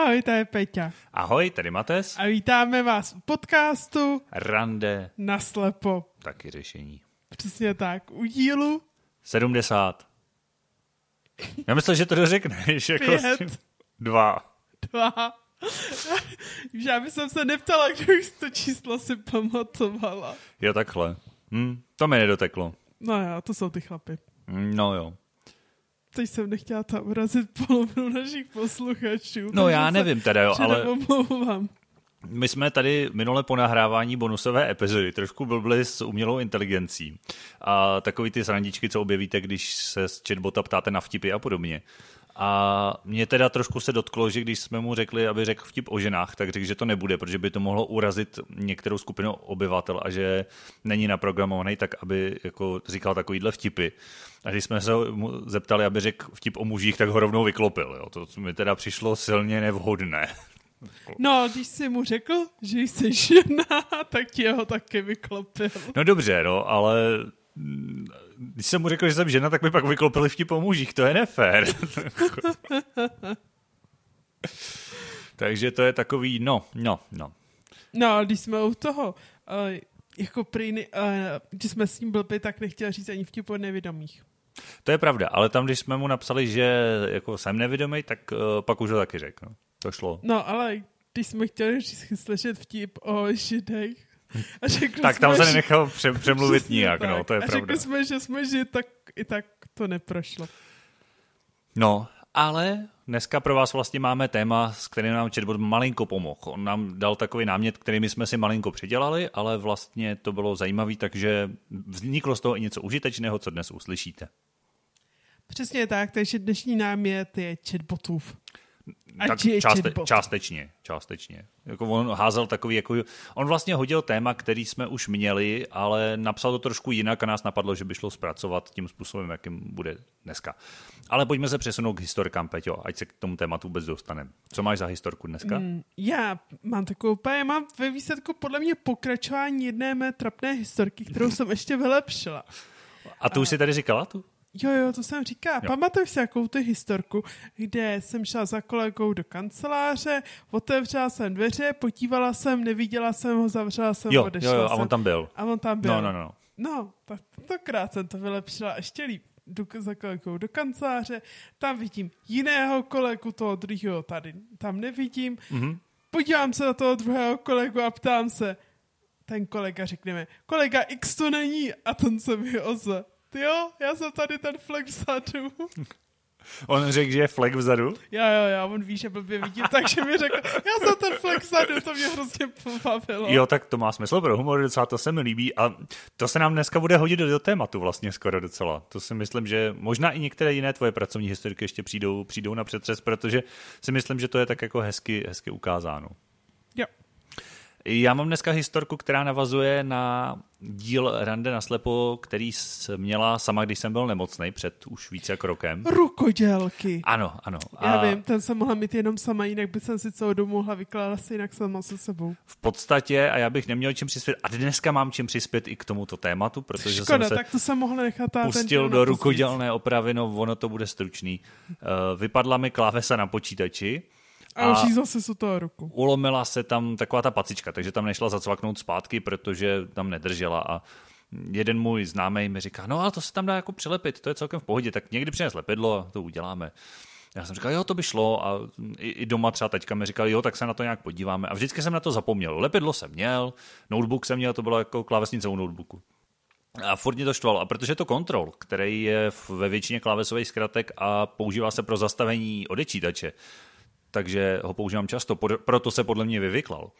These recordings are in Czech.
Ahoj, to je Peťa. Ahoj, tady Mates. A vítáme vás u podcastu Rande. Naslepo. Taky řešení. Přesně tak. U dílu 70. Já myslel, že to dořekneš. Jako Pět. Dva. dva. Už já bych se neptala, kdo už to číslo si pamatovala. Jo, takhle. Hm, to mi nedoteklo. No jo, to jsou ty chlapy. Hm, No jo. Teď jsem nechtěla tam urazit polovinu našich posluchačů. No já nevím teda, jo, ale omlouvám. my jsme tady minule po nahrávání bonusové epizody trošku blbli s umělou inteligencí. A takový ty srandičky, co objevíte, když se z chatbota ptáte na vtipy a podobně. A mě teda trošku se dotklo, že když jsme mu řekli, aby řekl vtip o ženách, tak řekl, že to nebude, protože by to mohlo urazit některou skupinu obyvatel a že není naprogramovaný tak, aby jako říkal takovýhle vtipy. A když jsme se mu zeptali, aby řekl vtip o mužích, tak ho rovnou vyklopil. Jo. To mi teda přišlo silně nevhodné. No, když jsi mu řekl, že jsi žena, tak ti ho taky vyklopil. No dobře, no, ale když jsem mu řekl, že jsem žena, tak mi pak vyklopili vtip o mužích. To je nefér. Takže to je takový, no, no, no. No, a když jsme u toho, uh, jako prý, uh, když jsme s ním blbli, tak nechtěl říct ani vtip o nevědomých. To je pravda, ale tam, když jsme mu napsali, že jako jsem nevědomý, tak uh, pak už ho taky řekl. No. To šlo. No, ale když jsme chtěli říct, slyšet vtip o židech, a řekli Tak jsme, tam se že- nenechal pře- přemluvit Přesně nijak, tak. no, to je a pravda. řekli jsme, že jsme žid, tak i tak to neprošlo. No, ale dneska pro vás vlastně máme téma, s kterým nám chatbot malinko pomohl. On nám dal takový námět, který my jsme si malinko přidělali, ale vlastně to bylo zajímavý, takže vzniklo z toho i něco užitečného, co dnes uslyšíte. Přesně tak, takže dnešní námět je chatbotův. A tak či částe, chatbot. částečně, částečně. Jako on házel takový, jako, on vlastně hodil téma, který jsme už měli, ale napsal to trošku jinak a nás napadlo, že by šlo zpracovat tím způsobem, jakým bude dneska. Ale pojďme se přesunout k historkám, Peťo, ať se k tomu tématu vůbec dostaneme. Co máš za historku dneska? Mm. Já mám takovou úplně, mám ve výsledku podle mě pokračování jedné mé trapné historky, kterou jsem ještě vylepšila. A tu už jsi tady říkala? Tu? Jo, jo, to jsem říká. Pamatuješ si jakou tu historku, kde jsem šla za kolegou do kanceláře, otevřela jsem dveře, podívala jsem, neviděla jsem ho, zavřela jsem, Jo, odešla jo, jo, a jsem. on tam byl. A on tam byl. No, no, no. No, tak tentokrát jsem to vylepšila ještě líp. Jdu za kolegou do kanceláře, tam vidím jiného kolegu, toho druhého tady tam nevidím. Mhm. Mm-hmm. Podívám se na toho druhého kolegu a ptám se, ten kolega řekneme, kolega X to není a ten se mi ozve. Ty jo, já jsem tady ten flek vzadu. On řekl, že je flek vzadu? Jo, jo, jo, on ví, že blbě vidím, takže mi řekl, já jsem ten flek vzadu, to mě hrozně pobavilo. Jo, tak to má smysl pro humor, docela to se mi líbí a to se nám dneska bude hodit do, do tématu vlastně skoro docela. To si myslím, že možná i některé jiné tvoje pracovní historiky ještě přijdou, přijdou na přetřes, protože si myslím, že to je tak jako hezky, hezky ukázáno. Já mám dneska historku, která navazuje na díl Rande na slepo, který měla sama, když jsem byl nemocný před už více jak rokem. Rukodělky. Ano, ano. Já vím, ten jsem mohla mít jenom sama, jinak by jsem si celou dobu mohla vykládat si jinak sama se sebou. v podstatě, a já bych neměl čím přispět, a dneska mám čím přispět i k tomuto tématu, protože Škoda, jsem se tak to jsem mohla nechat a pustil do rukodělné opravy, no ono to bude stručný. Uh, vypadla mi klávesa na počítači, A už jí zase z toho ruku. ulomila se tam taková ta pacička, takže tam nešla zacvaknout zpátky, protože tam nedržela a jeden můj známý mi říká, no ale to se tam dá jako přilepit, to je celkem v pohodě, tak někdy přines lepidlo a to uděláme. Já jsem říkal, jo, to by šlo a i, i doma třeba teďka mi říkal, jo, tak se na to nějak podíváme. A vždycky jsem na to zapomněl. Lepidlo jsem měl, notebook jsem měl, to bylo jako klávesnice u notebooku. A furt mě to štvalo. A protože je to kontrol, který je ve většině klávesových zkratek a používá se pro zastavení odečítače, takže ho používám často, proto se podle mě vyvyklal,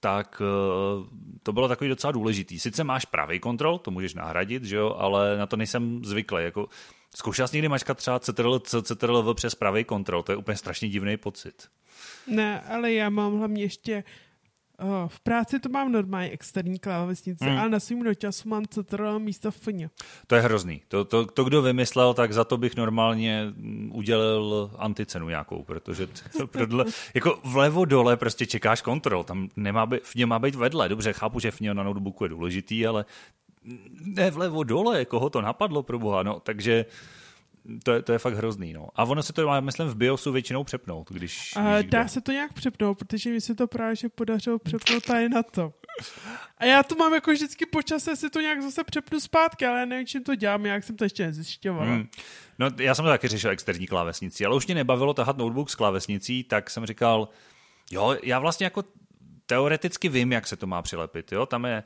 tak eh, to bylo takový docela důležitý. Sice máš pravý kontrol, to můžeš nahradit, že jo, ale na to nejsem zvyklý. Jako, zkoušel jsi někdy mačkat třeba CTRL, CTRL přes pravý kontrol, to je úplně strašně divný pocit. Ne, ale já mám hlavně ještě Oh, v práci to mám normálně externí klávesnice, Hmm. mm. ale na svým dočasu mám CTRL místo FN. To je hrozný. To, to, to, kdo vymyslel, tak za to bych normálně mm, udělal anticenu nějakou, protože to prodle, jako vlevo dole prostě čekáš kontrol, tam nemá v něm má být vedle. Dobře, chápu, že v něm na notebooku je důležitý, ale ne vlevo dole, koho to napadlo pro boha, no, takže to je, to je fakt hrozný. No. A ono se to má, myslím, v BIOSu většinou přepnout, když... Víš, dá kde. se to nějak přepnout, protože mi se to právě že podařilo přepnout tady na to. A já to mám jako vždycky po čase si to nějak zase přepnu zpátky, ale já nevím, čím to dělám, jak jsem to ještě nezjišťovala. Hmm. No, já jsem to taky řešil externí klávesnici, ale už mě nebavilo tahat notebook s klávesnicí, tak jsem říkal, jo, já vlastně jako teoreticky vím, jak se to má přilepit, jo, tam je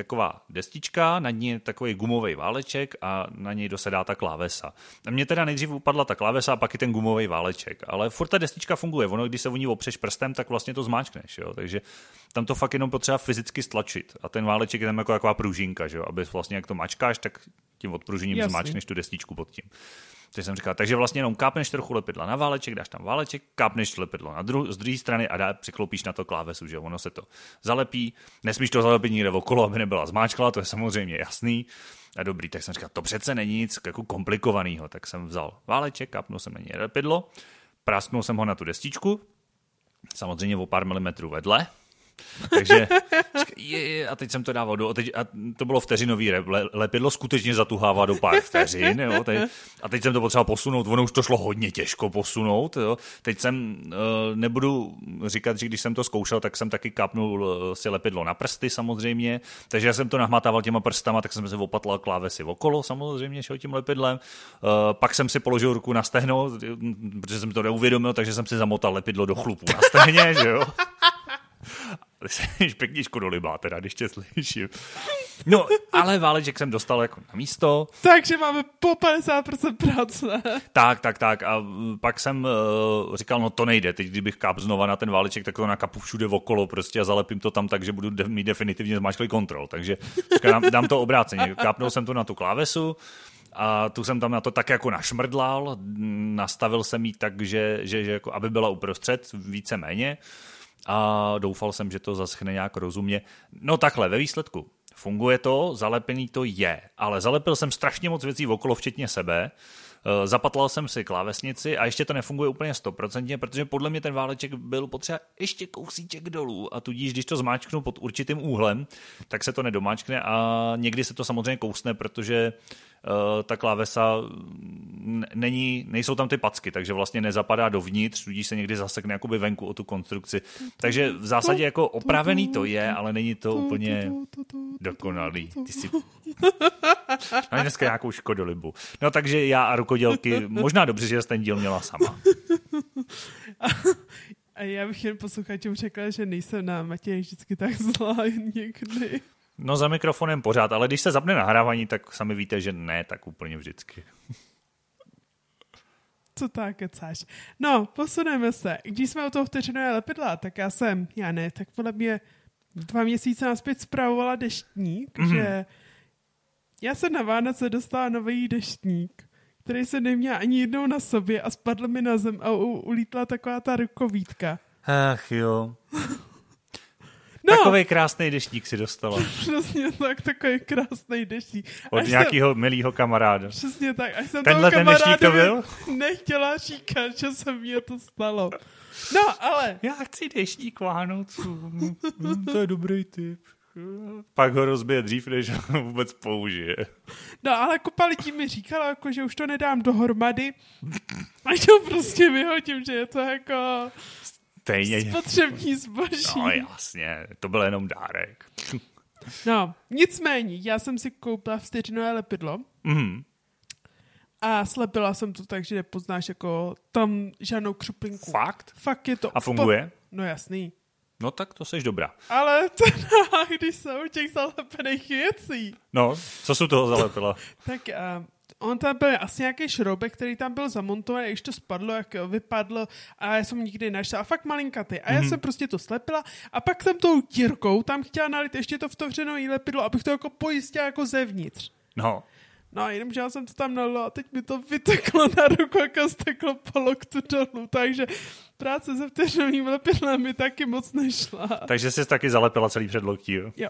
taková destička, nad ní je takový gumový váleček a na něj dosedá ta klávesa. A mně teda nejdřív upadla ta klávesa a pak i ten gumový váleček, ale furt ta destička funguje. Ono, když se o ní opřeš prstem, tak vlastně to zmáčkneš, jo? takže tam to fakt jenom potřeba fyzicky stlačit. A ten váleček je tam jako taková pružinka, že jo? aby vlastně jak to mačkáš, tak tím odpružením Jasně. zmáčkneš tu destičku pod tím. Takže jsem říkal, takže vlastně jenom kápneš trochu lepidla na váleček, dáš tam váleček, kápneš lepidlo na dru- z druhé strany a dá, přikloupíš na to klávesu, že ono se to zalepí. Nesmíš to zalepit nikde okolo, aby nebyla zmáčkla, to je samozřejmě jasný. A dobrý, tak jsem říkal, to přece není nic jako komplikovaného. Tak jsem vzal váleček, kápnul jsem na něj lepidlo, prásknul jsem ho na tu destičku, samozřejmě o pár milimetrů vedle, takže je, je, a teď jsem to dával do, a, teď, a to bylo vteřinový rep, le, lepidlo skutečně zatuhává do pár vteřin, jo, teď, a teď jsem to potřeboval posunout, ono už to šlo hodně těžko posunout, jo. teď jsem, uh, nebudu říkat, že když jsem to zkoušel, tak jsem taky kapnul uh, si lepidlo na prsty samozřejmě, takže já jsem to nahmatával těma prstama, tak jsem se opatlal klávesy okolo samozřejmě, šel tím lepidlem, uh, pak jsem si položil ruku na stehno, protože jsem to neuvědomil, takže jsem si zamotal lepidlo do chlupu na stehně, že jo. Jsi pěkně škodolibá, teda, když tě slyším. No, ale váleček jsem dostal jako na místo. Takže máme po 50% práce. Tak, tak, tak. A pak jsem uh, říkal, no to nejde. Teď, kdybych káp znova na ten váleček, tak to nakapu všude okolo prostě a zalepím to tam tak, že budu de- mít definitivně zmáčklý kontrol. Takže dám, dám to obráceně. Kápnul jsem to na tu klávesu, a tu jsem tam na to tak jako našmrdlal, nastavil jsem ji tak, že, že, že jako, aby byla uprostřed více-méně a doufal jsem, že to zaschne nějak rozumně. No takhle, ve výsledku funguje to, zalepený to je, ale zalepil jsem strašně moc věcí okolo, včetně sebe, zapatlal jsem si klávesnici a ještě to nefunguje úplně stoprocentně, protože podle mě ten váleček byl potřeba ještě kousíček dolů a tudíž, když to zmáčknu pod určitým úhlem, tak se to nedomáčkne a někdy se to samozřejmě kousne, protože uh, ta klávesa není, nejsou tam ty packy, takže vlastně nezapadá dovnitř, tudíž se někdy zasekne jakoby venku o tu konstrukci. Takže v zásadě jako opravený to je, ale není to úplně dokonalý. Ty si... Máš dneska nějakou škodolibu. No takže já a rukodělky, možná dobře, že jsi ten díl měla sama. A já bych jen posluchačům řekla, že nejsem na Matěj vždycky tak zlá někdy. No za mikrofonem pořád, ale když se zapne nahrávání, tak sami víte, že ne, tak úplně vždycky. Co tak kecáš? No, posuneme se. Když jsme o toho vteřinové lepidla, tak já jsem, já ne, tak podle mě dva měsíce naspět zpravovala deštník, mm-hmm. že já jsem na Vánoce dostala nový deštník, který se neměl ani jednou na sobě a spadl mi na zem a u, ulítla taková ta rukovítka. Ach jo. No. Takový krásný deštník si dostala. Přesně tak, takový krásný deštník. Od až nějakého jsem, milého kamaráda. Přesně tak. Až jsem Tenhle toho ten deštník to byl? nechtěla říkat, že se mě to stalo. No, ale... Já chci deštník Vánoců. to je dobrý tip. Pak ho rozbije dřív, než ho vůbec použije. No ale kopali tím mi říkala, jako, že už to nedám dohromady a to prostě vyhodím, že je to jako Stejně. spotřební zboží. No jasně, to byl jenom dárek. No, nicméně, já jsem si koupila vsteřinové lepidlo mm. a slepila jsem to tak, že nepoznáš jako tam žádnou křuplinku. Fakt? Fakt je to... A funguje? No jasný. No tak to seš dobrá. Ale teda, když jsou těch zalepených věcí. No, co jsou toho zalepila? tak uh, on tam byl asi nějaký šroubek, který tam byl zamontovaný, když to spadlo, jak vypadlo a já jsem nikdy našla. A fakt malinkatý. A já mm-hmm. jsem prostě to slepila a pak jsem tou dírkou tam chtěla nalit ještě to vtovřenou lepidlo, abych to jako pojistila jako zevnitř. No. No, jenomže já jsem to tam nalila a teď mi to vyteklo na ruku, jako steklo po loktu dolů, takže práce se vteřovým lepidlem mi taky moc nešla. Takže jsi taky zalepila celý předloktí, jo? Jo.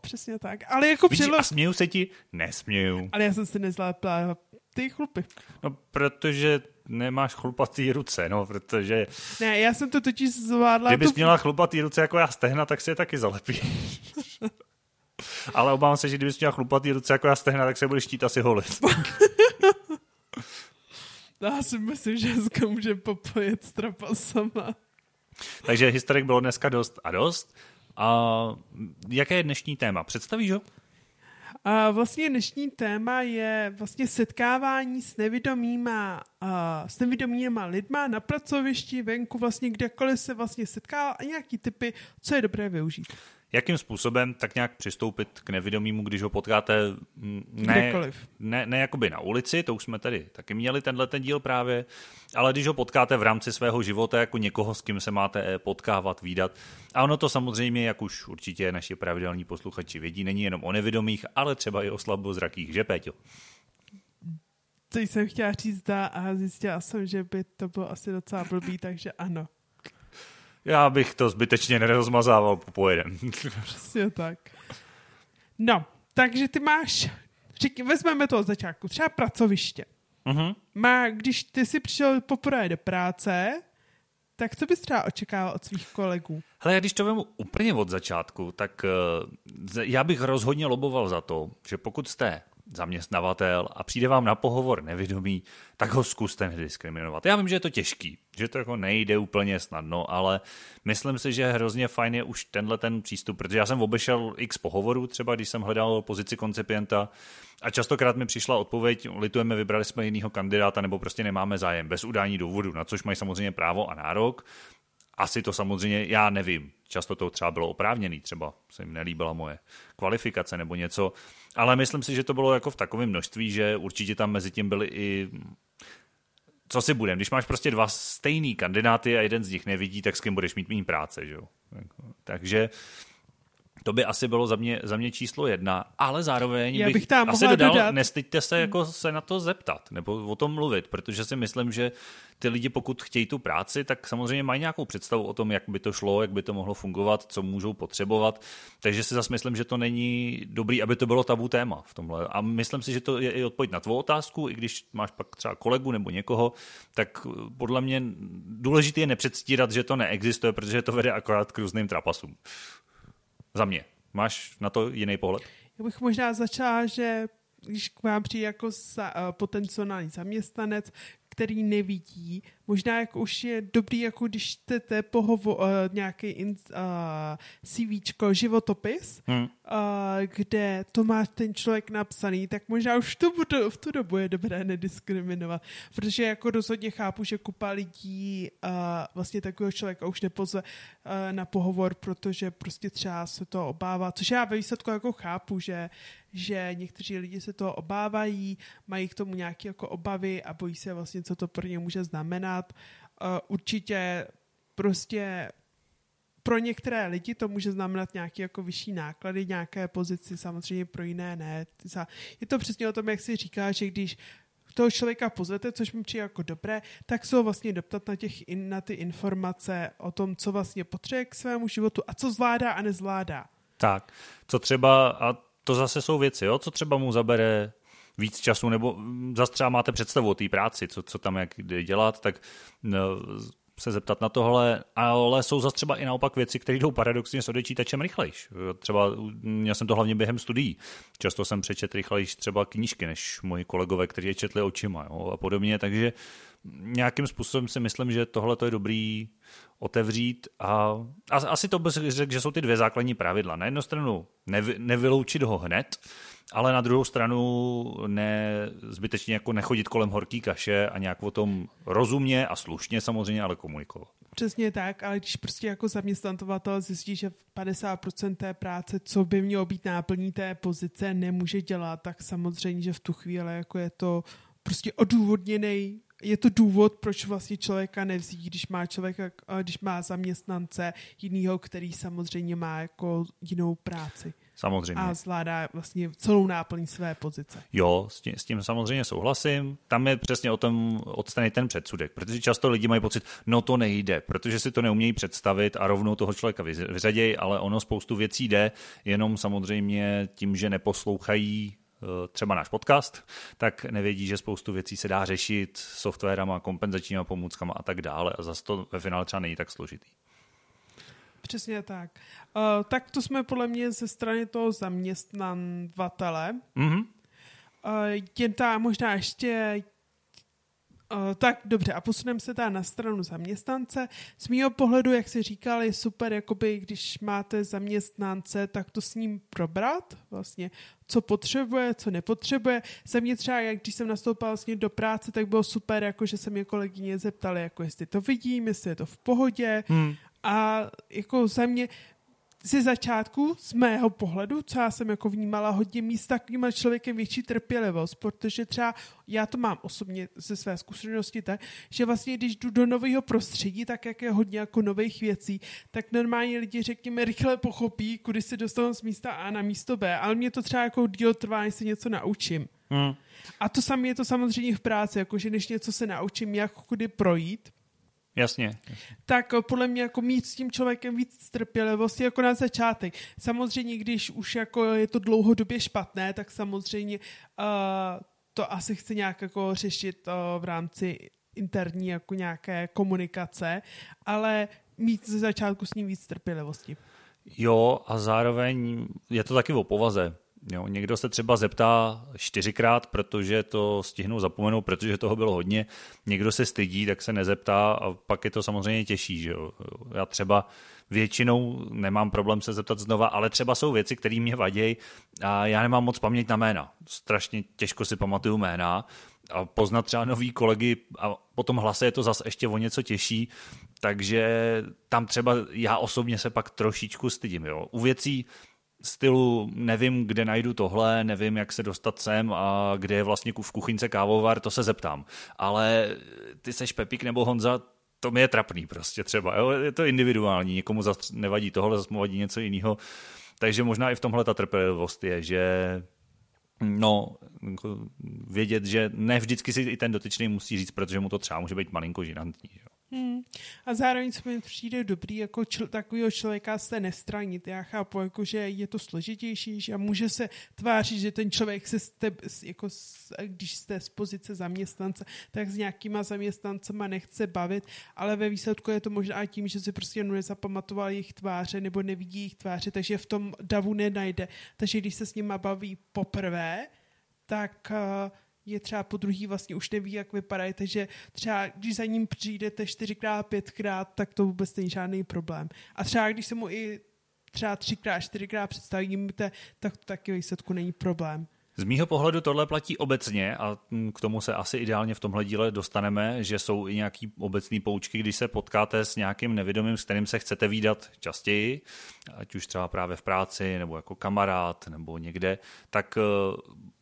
Přesně tak. Ale jako Vidíš, předlo... a směju se ti? Nesměju. Ale já jsem si nezlepila ty chlupy. No, protože nemáš chlupatý ruce, no, protože... Ne, já jsem to totiž zvládla... Kdybys tu... měla chlupatý ruce jako já stehna, tak si je taky zalepí. Ale obávám se, že kdybys měla chlupatý ruce jako já stehna, tak se budeš štít asi holit. Já si myslím, že dneska může popojet s trapasama. Takže historik bylo dneska dost a dost. A jaké je dnešní téma? Představíš ho? A vlastně dnešní téma je vlastně setkávání s nevědomýma, a s nevědomýma lidma na pracovišti, venku, vlastně kdekoliv se vlastně setkává a nějaký typy, co je dobré využít. Jakým způsobem tak nějak přistoupit k nevědomímu, když ho potkáte mm, ne, ne, ne jakoby na ulici, to už jsme tady taky měli tenhle ten díl právě, ale když ho potkáte v rámci svého života jako někoho, s kým se máte potkávat, výdat. A ono to samozřejmě, jak už určitě naši pravidelní posluchači vědí, není jenom o nevědomých, ale třeba i o slabozrakých, že Péťo? Co jsem chtěla říct a zjistila jsem, že by to bylo asi docela blbý, takže ano. Já bych to zbytečně nerozmazával pojedem. Přesně tak. No, takže ty máš, řík, vezmeme to od začátku, třeba pracoviště. Uh-huh. Má, když ty si přišel poprvé do práce, tak co bys třeba očekával od svých kolegů? Hele, když to vemu úplně od začátku, tak uh, já bych rozhodně loboval za to, že pokud jste zaměstnavatel a přijde vám na pohovor nevědomý, tak ho zkuste nediskriminovat. Já vím, že je to těžký, že to jako nejde úplně snadno, ale myslím si, že hrozně fajn je už tenhle ten přístup, protože já jsem obešel x pohovorů, třeba když jsem hledal pozici koncipienta a častokrát mi přišla odpověď, litujeme, vybrali jsme jinýho kandidáta nebo prostě nemáme zájem, bez udání důvodu, na což mají samozřejmě právo a nárok. Asi to samozřejmě, já nevím, často to třeba bylo oprávněný, třeba se jim nelíbila moje kvalifikace nebo něco, ale myslím si, že to bylo jako v takovém množství, že určitě tam mezi tím byly i co si budem, když máš prostě dva stejný kandidáty a jeden z nich nevidí, tak s kým budeš mít méně práce, že jo? Takže to by asi bylo za mě, za mě číslo jedna, ale zároveň Já bych, bych tam asi dodal, dodat. nestyďte se jako se na to zeptat, nebo o tom mluvit, protože si myslím, že ty lidi, pokud chtějí tu práci, tak samozřejmě mají nějakou představu o tom, jak by to šlo, jak by to mohlo fungovat, co můžou potřebovat. Takže si zase myslím, že to není dobrý, aby to bylo tabu téma v tomhle. A myslím si, že to je i odpověď na tvou otázku, i když máš pak třeba kolegu nebo někoho, tak podle mě důležité je nepředstírat, že to neexistuje, protože to vede akorát k různým trapasům. Za mě. Máš na to jiný pohled? Já bych možná začala, že když k vám přijde jako uh, potenciální zaměstnanec, který nevidí. Možná jako už je dobrý, jako když chcete pohovo, uh, nějaký in, uh, CVčko, životopis, hmm. uh, kde to má ten člověk napsaný, tak možná už tu, tu, v tu dobu je dobré nediskriminovat. Protože jako rozhodně chápu, že kupa lidí uh, vlastně takového člověka už nepozve uh, na pohovor, protože prostě třeba se to obává, což já ve výsledku jako chápu, že že někteří lidi se toho obávají, mají k tomu nějaké jako obavy a bojí se vlastně, co to pro ně může znamenat. Uh, určitě prostě pro některé lidi to může znamenat nějaké jako vyšší náklady, nějaké pozici, samozřejmě pro jiné ne. Je to přesně o tom, jak si říká, že když toho člověka pozvete, což mi přijde jako dobré, tak se ho vlastně doptat na, těch, na ty informace o tom, co vlastně potřebuje k svému životu a co zvládá a nezvládá. Tak, co třeba, a to zase jsou věci, jo? co třeba mu zabere víc času, nebo zase třeba máte představu o té práci, co, co tam jak dělat, tak no, se zeptat na tohle, ale jsou zase třeba i naopak věci, které jdou paradoxně s odečítačem rychlejš. Třeba měl jsem to hlavně během studií. Často jsem přečet rychlejš třeba knížky, než moji kolegové, kteří je četli očima jo, a podobně, takže nějakým způsobem si myslím, že tohle je dobrý otevřít a, a asi to bych řekl, že jsou ty dvě základní pravidla. Na jednu stranu nevy, nevyloučit ho hned, ale na druhou stranu ne, zbytečně jako nechodit kolem horký kaše a nějak o tom rozumně a slušně samozřejmě, ale komunikovat. Přesně tak, ale když prostě jako zaměstnantovatel zjistí, že 50% té práce, co by mělo být náplní té pozice, nemůže dělat, tak samozřejmě, že v tu chvíli jako je to prostě odůvodněný je to důvod, proč vlastně člověka nevzít, když má člověka, když má zaměstnance jinýho, který samozřejmě má jako jinou práci. Samozřejmě. A zvládá vlastně celou náplň své pozice. Jo, s tím, s tím samozřejmě souhlasím. Tam je přesně o tom odstranit ten předsudek, protože často lidi mají pocit, no to nejde, protože si to neumějí představit a rovnou toho člověka vyřadějí, ale ono spoustu věcí jde, jenom samozřejmě tím, že neposlouchají třeba náš podcast, tak nevědí, že spoustu věcí se dá řešit softwarama, kompenzačníma pomůckama a tak dále a zase to ve finále třeba není tak složitý. Přesně tak. Uh, tak to jsme podle mě ze strany toho zaměstnavatele. Mm-hmm. Uh, jen ta možná ještě tak dobře, a posuneme se teda na stranu zaměstnance. Z mýho pohledu, jak jsi říkal, je super, jakoby, když máte zaměstnance, tak to s ním probrat, vlastně, co potřebuje, co nepotřebuje. Za mě třeba, jak když jsem nastoupila vlastně do práce, tak bylo super, jako, že se mě kolegyně zeptali, jako jestli to vidím, jestli je to v pohodě. Hmm. A jako za mě, ze začátku, z mého pohledu, co já jsem jako vnímala hodně míst takovým člověkem větší trpělivost, protože třeba já to mám osobně ze své zkušenosti tak, že vlastně když jdu do nového prostředí, tak jak je hodně jako nových věcí, tak normálně lidi, řekněme, rychle pochopí, kudy se dostanou z místa A na místo B, ale mě to třeba jako díl trvá, než se něco naučím. Hmm. A to samé je to samozřejmě v práci, jakože než něco se naučím, jak kudy projít, Jasně. Tak eh, podle mě jako mít s tím člověkem víc trpělivosti jako na začátek. Samozřejmě, když už jako je to dlouhodobě špatné, tak samozřejmě uh, to asi chce nějak jako řešit uh, v rámci interní jako nějaké komunikace, ale mít ze začátku s ním víc trpělivosti. Jo, a zároveň je to taky o povaze. Jo, někdo se třeba zeptá čtyřikrát, protože to stihnou zapomenout, protože toho bylo hodně. Někdo se stydí, tak se nezeptá a pak je to samozřejmě těžší. Že jo. Já třeba většinou nemám problém se zeptat znova, ale třeba jsou věci, které mě vadějí a já nemám moc paměť na jména. Strašně těžko si pamatuju jména a poznat třeba nový kolegy a potom hlase je to zase ještě o něco těžší, takže tam třeba já osobně se pak trošičku stydím. Jo. U věcí, stylu nevím, kde najdu tohle, nevím, jak se dostat sem a kde je vlastně v kuchyňce kávovar, to se zeptám. Ale ty seš Pepík nebo Honza, to mi je trapný prostě třeba. Jo? Je to individuální, někomu nevadí tohle, zase mu vadí něco jiného. Takže možná i v tomhle ta trpělivost je, že no, jako vědět, že ne vždycky si i ten dotyčný musí říct, protože mu to třeba může být malinko žinantní. A zároveň se mi přijde dobrý jako čl- takového člověka se nestranit. Já chápu, jako, že je to složitější že může se tvářit, že ten člověk se jste, jako, když jste z pozice zaměstnance, tak s nějakýma zaměstnancema nechce bavit, ale ve výsledku je to možná tím, že si prostě jenom nezapamatoval jejich tváře nebo nevidí jejich tváře, takže v tom davu nenajde. Takže když se s nima baví poprvé, tak uh, je třeba po druhý vlastně už neví, jak vypadají, takže třeba když za ním přijdete čtyřikrát, pětkrát, tak to vůbec není žádný problém. A třeba když se mu i třeba třikrát, čtyřikrát představíte, tak to taky výsledku není problém. Z mýho pohledu tohle platí obecně a k tomu se asi ideálně v tomhle díle dostaneme, že jsou i nějaký obecný poučky, když se potkáte s nějakým nevědomým, s kterým se chcete výdat častěji, ať už třeba právě v práci, nebo jako kamarád, nebo někde, tak eh,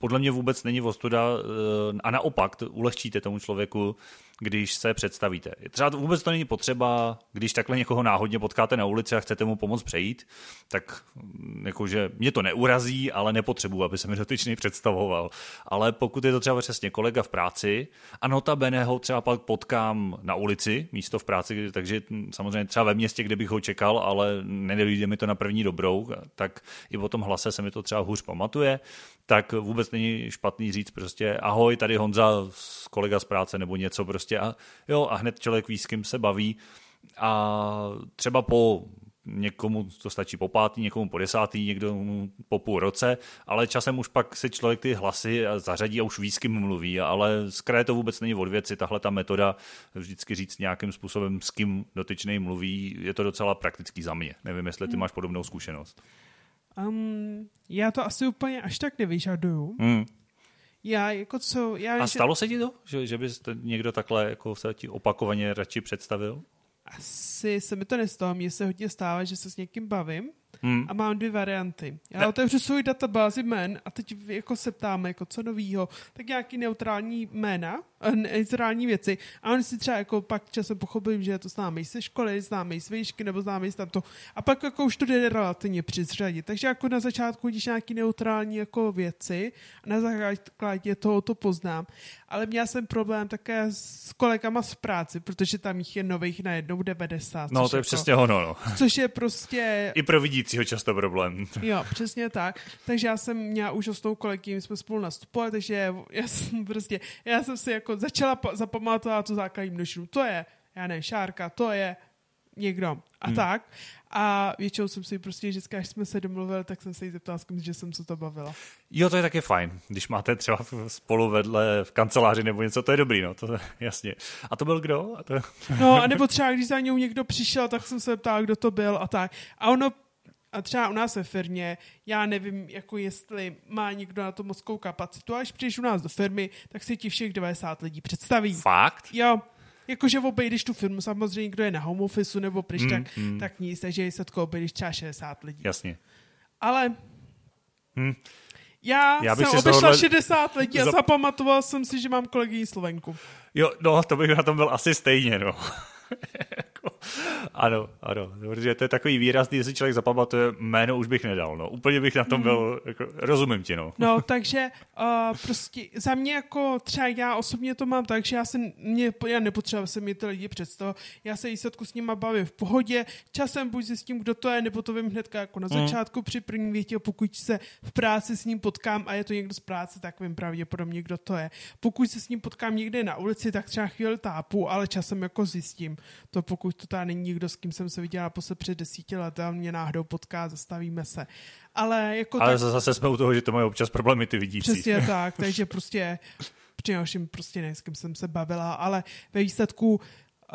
podle mě vůbec není ostuda eh, a naopak ulehčíte tomu člověku když se představíte. Třeba vůbec to není potřeba, když takhle někoho náhodně potkáte na ulici a chcete mu pomoct přejít, tak mm, jakože mě to neurazí, ale nepotřebuji, aby se mi dotyčný představoval. Ale pokud je to třeba přesně kolega v práci a notabene ho třeba pak potkám na ulici, místo v práci, takže samozřejmě třeba ve městě, kde bych ho čekal, ale nedojde mi to na první dobrou, tak i po tom hlase se mi to třeba hůř pamatuje, tak vůbec není špatný říct prostě ahoj, tady Honza, kolega z práce nebo něco prostě a jo a hned člověk ví, s kým se baví a třeba po někomu to stačí po pátý, někomu po desátý, někdo po půl roce, ale časem už pak si člověk ty hlasy zařadí a už ví, s kým mluví, ale zkraje to vůbec není od věci, tahle ta metoda vždycky říct nějakým způsobem, s kým dotyčný mluví, je to docela praktický za mě. Nevím, jestli ty hmm. máš podobnou zkušenost. Um, já to asi úplně až tak nevyžaduju. Hmm. Já jako co... Já A stalo se ti to? Že, že bys někdo takhle jako se ti opakovaně radši představil? Asi se mi to nestalo. Mně se hodně stává, že se s někým bavím Hmm. A mám dvě varianty. Já ne. otevřu svůj databázi jmen a teď jako se ptáme, jako co novýho, tak nějaký neutrální jména, eh, neutrální věci. A on si třeba jako pak časem pochopím, že je to známý ze školy, známý z výšky nebo známý z tamto. A pak jako už to jde relativně přizřadit. Takže jako na začátku když nějaký neutrální jako věci a na základě toho to poznám. Ale měl jsem problém také s kolegama z práci, protože tam jich je nových najednou 90. No to je jako, přesně ono. No. Což je prostě... I pro vidí vidícího často problém. Jo, přesně tak. Takže já jsem měla úžasnou kolegy, jsme spolu nastupovali, takže já jsem prostě, já jsem si jako začala zapamatovat tu základní množinu. To je, já ne, šárka, to je někdo a Hmm. tak. A většinou jsem si prostě vždycky, až jsme se domluvili, tak jsem se jí zeptala, že jsem se to bavila. Jo, to je taky fajn, když máte třeba spolu vedle v kanceláři nebo něco, to je dobrý, no, to je jasně. A to byl kdo? A to... No, a nebo třeba, když za ním někdo přišel, tak jsem se ptala, kdo to byl a tak. A ono, a třeba u nás ve firmě, já nevím, jako jestli má někdo na to mozkovou kapacitu, když přijdeš u nás do firmy, tak si ti všech 90 lidí představí. Fakt? Jo, jakože obejdeš tu firmu, samozřejmě, kdo je na home office nebo pryč, Hmm, tak, hmm. tak nic, takže výsledku obejdeš třeba 60 lidí. Jasně. Ale Hm. já, Já bych jsem obešla tohohle- 60 lidí a Zap- zapamatoval jsem si, že mám kolegyni Slovenku. Jo, no, to bych na tom byl asi stejně, no. Ano, ano, protože to je takový výrazný, jestli člověk zapamatuje, jméno už bych nedal, no. Úplně bych na tom byl, jako, rozumím ti, no. No, takže uh, prostě za mě jako třeba já osobně to mám tak, že já, se, mě, já nepotřeba se mi ty lidi představit. Já se výsledku s nima bavím v pohodě, časem buď zjistím, kdo to je, nebo to vím hnedka jako na Mm. začátku při první větě, pokud se v práci s ním potkám a je to někdo z práce, tak vím pravděpodobně, kdo to je. Pokud se s ním potkám někde na ulici, tak třeba chvíli tápu, ale časem jako zjistím. To pokud to tady není někdo, s kým jsem se viděla posle před desíti lety a mě náhodou potká, zastavíme se. Ale jako Ale tak, zase jsme u toho, že to mají občas problémy ty vidící. Přesně tak, takže prostě přinejmenším prostě ne, s kým jsem se bavila, ale ve výsledku,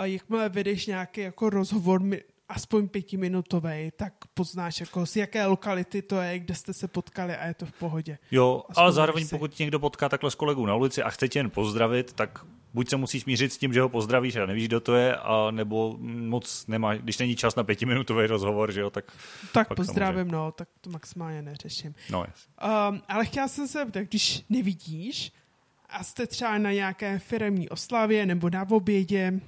jakmile vedeš nějaký jako rozhovor, aspoň pětiminutový, tak poznáš, jako z jaké lokality to je, kde jste se potkali a je to v pohodě. Jo, Aspoň ale zároveň si. pokud někdo potká takhle s kolegou na ulici a chce tě jen pozdravit, tak buď se musíš smířit s tím, že ho pozdravíš a nevíš, kdo to je, a nebo moc nemá, když není čas na pětiminutový rozhovor, že jo, tak Tak pozdravím, no, tak to maximálně neřeším. no. Um, ale chtěla jsem se zeptat, když nevidíš a jste třeba na nějaké firemní oslavě nebo na obědě,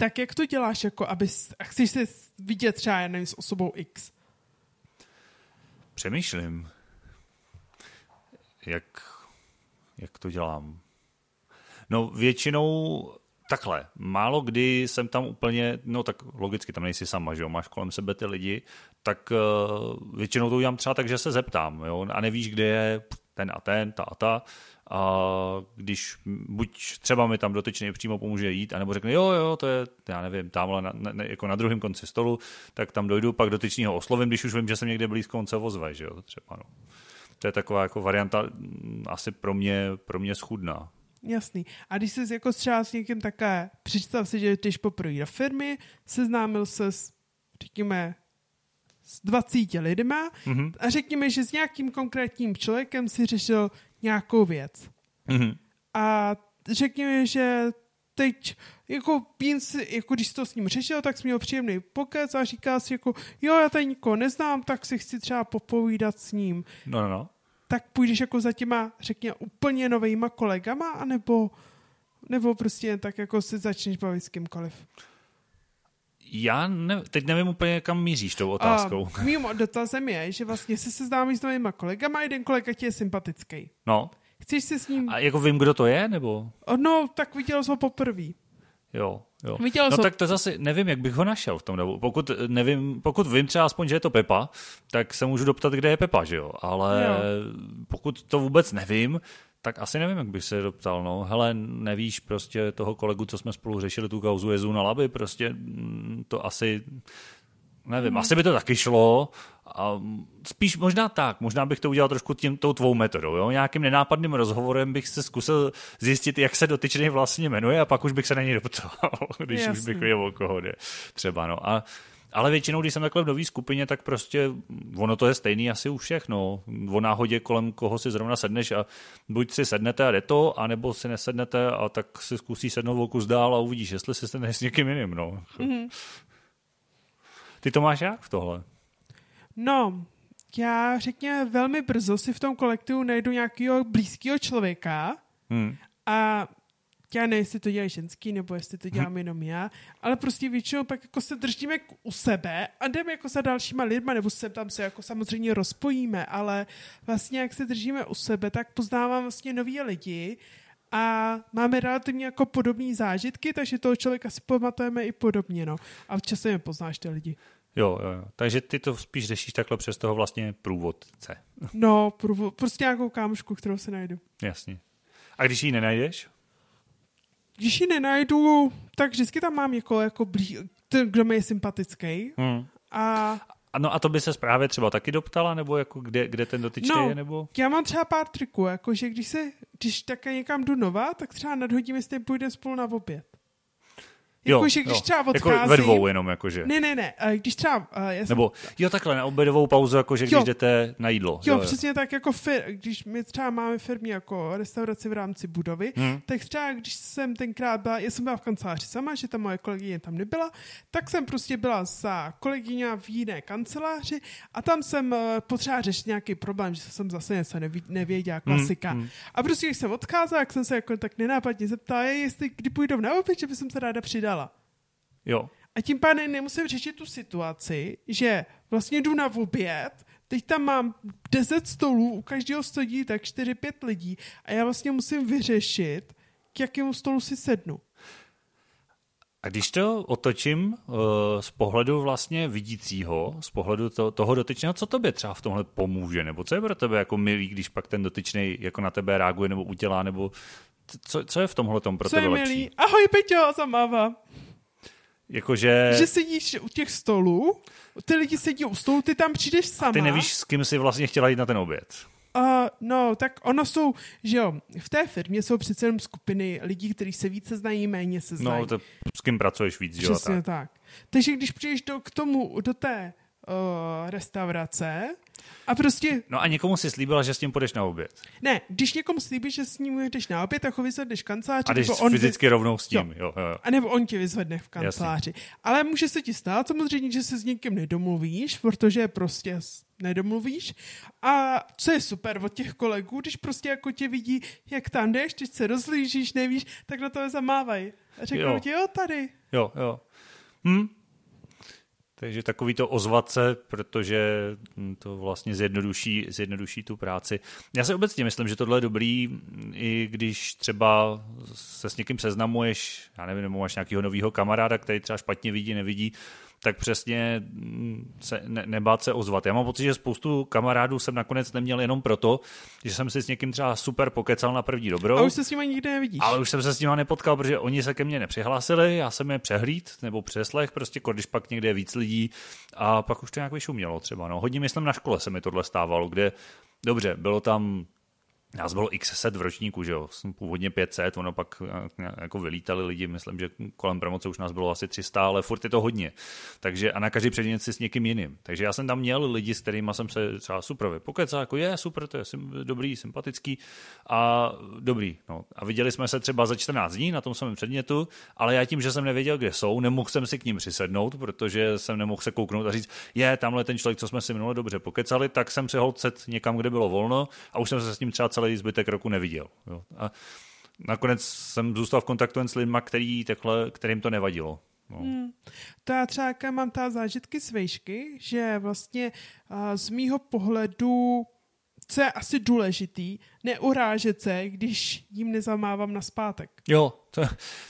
tak jak to děláš, jako abys, a chceš se vidět třeba, já nevím, s osobou X? Přemýšlím, jak, jak to dělám. No většinou takhle. Málo kdy jsem tam úplně, no tak logicky tam nejsi sama, že jo, máš kolem sebe ty lidi, tak uh, většinou to udělám třeba tak, že se zeptám, jo, a nevíš, kde je ten a ten, ta a ta, a když buď třeba mi tam dotyčný přímo pomůže jít, anebo řekne, jo, jo, to je, já nevím, tamhle na, na, jako na druhém konci stolu, tak tam dojdu, pak dotyčného oslovím, když už vím, že jsem někde blízko, on se ozve, že jo, třeba, no. To je taková jako varianta mm, asi pro mě, pro mě schudná. Jasný. A když jsi jako třeba s někým také, představ si, že jdeš poprvé do firmy, seznámil se s, řekněme, s 20 lidma Mhm. a řekněme, že s nějakým konkrétním člověkem si řešil nějakou věc. Mhm. A řekněme, že teď, jako, pín si, jako když jsi to s ním řešil, tak jsi měl příjemný pokec a říká si jako, jo, já tady nikoho neznám, tak si chci třeba popovídat s ním. No, no, no. Tak půjdeš jako za těma, řekněme, úplně novejma kolegama, anebo, nebo prostě jen tak jako si začneš bavit s kýmkoliv. Já ne, teď nevím úplně, kam míříš tou otázkou. A mým dotazem je, že vlastně se seznámíš s novýma kolegama a jeden kolega ti je sympatický. No. Chceš se s ním... A jako vím, kdo to je, nebo? No, tak viděl jsi ho poprvé. Jo, jo. Viděl no jsem- tak to zase nevím, jak bych ho našel v tom dobu. Pokud, nevím, pokud vím třeba aspoň, že je to Pepa, tak se můžu doptat, kde je Pepa, že jo? Ale Jo. pokud to vůbec nevím, tak asi nevím, jak bych se doptal. No. Hele, nevíš prostě toho kolegu, co jsme spolu řešili, tu kauzu Jezu na laby, prostě mm, to asi, nevím, asi by to taky šlo. A spíš možná tak, možná bych to udělal trošku tím, tou tvou metodou. Jo? Nějakým nenápadným rozhovorem bych se zkusil zjistit, jak se dotyčný vlastně jmenuje a pak už bych se na něj doptal, když Jasný. už bych věděl, o koho jde. Třeba, no. A, ale většinou, když jsem takhle v nový skupině, tak prostě ono to je stejný asi u všech, no. O náhodě, kolem koho si zrovna sedneš a buď si sednete a jde to, anebo si nesednete a tak si zkusí sednout o kus dál a uvidíš, jestli si sedneš s někým jiným, no. Mhm. Ty to máš jak v tohle? No, já řekněme velmi brzo si v tom kolektivu najdu nějakého blízkého člověka Hmm. a já nevím, jestli to dělají ženský, nebo jestli to dělám jenom já, ale prostě většinou pak jako se držíme u sebe a jdeme jako za dalšíma lidma, nebo se tam se jako samozřejmě rozpojíme, ale vlastně jak se držíme u sebe, tak poznávám vlastně nový lidi a máme relativně jako podobné zážitky, takže toho člověka si pamatujeme i podobně, no. A časem je poznáš ty lidi. Jo, jo, jo. Takže ty to spíš řešíš takhle přes toho vlastně průvodce. No, průvo- prostě nějakou kámošku, kterou si najdu. Jasně. A když ji nenajdeš? Když ji nenajdu, tak vždycky tam mám jako, jako blí, ten, kdo mi je sympatický. Hmm. A No a to by se právě třeba taky doptala, nebo jako kde, kde ten dotyčný no, je, nebo? já mám třeba pár triků, jakože když se, když také někam jdu nová, tak třeba nadhodím, jestli půjde spolu na oběd. Jakože když jo. třeba odcházím... Jako ve dvou jenom, jakože. Ne, ne, ne, eh, když třeba... uh, Já jsem, Nebo, jo, takhle, na obědovou pauzu, jakože když Jo. jdete na jídlo. Jo, přesně tak jako fir, když my třeba máme firmě jako restauraci v rámci budovy, Hmm. tak třeba když jsem tenkrát byla, já jsem byla v kanceláři sama, že ta moje kolegyně tam nebyla, tak jsem prostě byla za kolegyně v jiné kanceláři a tam jsem uh, potřeba řešit nějaký problém, že jsem zase něco nevěděla, klasika. hmm. A prostě když jsem odcházela, jak jsem se jako tak nenápadně zeptala, "Ej, jestli kdy půjdou na oběd, že bych se ráda přidala. Jo, A tím pádem nemusím řešit tu situaci, že vlastně jdu na oběd, teď tam mám 10 stolů, u každého sedí tak 4-5 lidí a já vlastně musím vyřešit, k jakému stolu si sednu. A když to otočím uh, z pohledu vlastně vidícího, z pohledu to, toho dotyčného, co tobě třeba v tomhle pomůže, nebo co je pro tebe jako milý, když pak ten dotyčný jako na tebe reaguje nebo udělá, nebo co, co je v tomhle tom pro Co tebe je lepší? milý? Ahoj Peťo, a zamává. Jakože Že sedíš u těch stolů, ty lidi sedí u stolu, ty tam přijdeš sama. ty nevíš, s kým si vlastně chtěla jít na ten oběd. Uh, no, tak ono jsou, že jo, v té firmě jsou přece jenom skupiny lidí, kteří se více znají, méně se znají. No, to, s kým pracuješ víc, že jo? Přesně Tak. tak. Takže když přijdeš do, k tomu, do té uh, restaurace a prostě, No a někomu si slíbila, že s tím půjdeš na oběd. ne, když někomu slíbíš, že s ním jdeš na oběd, tak ho vyzvedneš v kanceláři, A jdeš on, fyzicky rovnou s tím. Jo. Jo, jo. a nebo on tě vyzvedne v kanceláři. Ale může se ti stát samozřejmě, že se s někým nedomluvíš, protože prostě nedomluvíš. A co je super od těch kolegů, když prostě jako tě vidí, jak tam jdeš, když se rozlížíš, nevíš, tak na to zamávají. A řeknou Jo. ti, jo, tady. Jo, jo. Hm. Takže takový to ozvat se, protože to vlastně zjednoduší, zjednoduší tu práci. Já si obecně myslím, že tohle je dobrý, i když třeba se s někým seznamuješ, já nevím, nebo máš nějakého nového kamaráda, který třeba špatně vidí, nevidí, tak přesně hm, se ne, nebát se ozvat. Já mám pocit, že spoustu kamarádů jsem nakonec neměl jenom proto, že jsem si s někým třeba super pokecal na první dobrou. A už se s nimi nikdy nevidíš. Ale už jsem se s nima nepotkal, protože oni se ke mně nepřihlásili, já jsem je přehlíd nebo přeslech, prostě když pak někde je víc lidí a pak už to nějak vyšumělo třeba. No. Hodně myslím na škole se mi tohle stávalo, kde, dobře, bylo tam Nás bylo x set v ročníku, že jo, původně 500, ono pak eh, jako vylítali lidi, myslím, že kolem promoce už nás bylo asi 300, ale furt je to hodně. Takže a na každý předmět si s někým jiným. Takže já jsem tam měl lidi, s kterými jsem se třeba super vypokecal, jako je super, to je dobrý, sympatický a dobrý. No. A viděli jsme se třeba za 14 dní na tom samém předmětu, ale já tím, že jsem nevěděl, kde jsou, nemohl jsem si k ním přisednout, protože jsem nemohl se kouknout a říct, je, tamhle ten člověk, co jsme si minule dobře pokecali, tak jsem si hol set někam, kde bylo volno a už jsem se s ním třeba celý zbytek roku neviděl. Jo. A nakonec jsem zůstal v kontaktu jen s lidmi, který, takhle, kterým to nevadilo. No. Hmm. To já třeba mám ta zážitky z vejšky, že vlastně uh, z mýho pohledu, co je asi důležitý, neurážet se, když jim nezamávám na zpátek. Jo, to,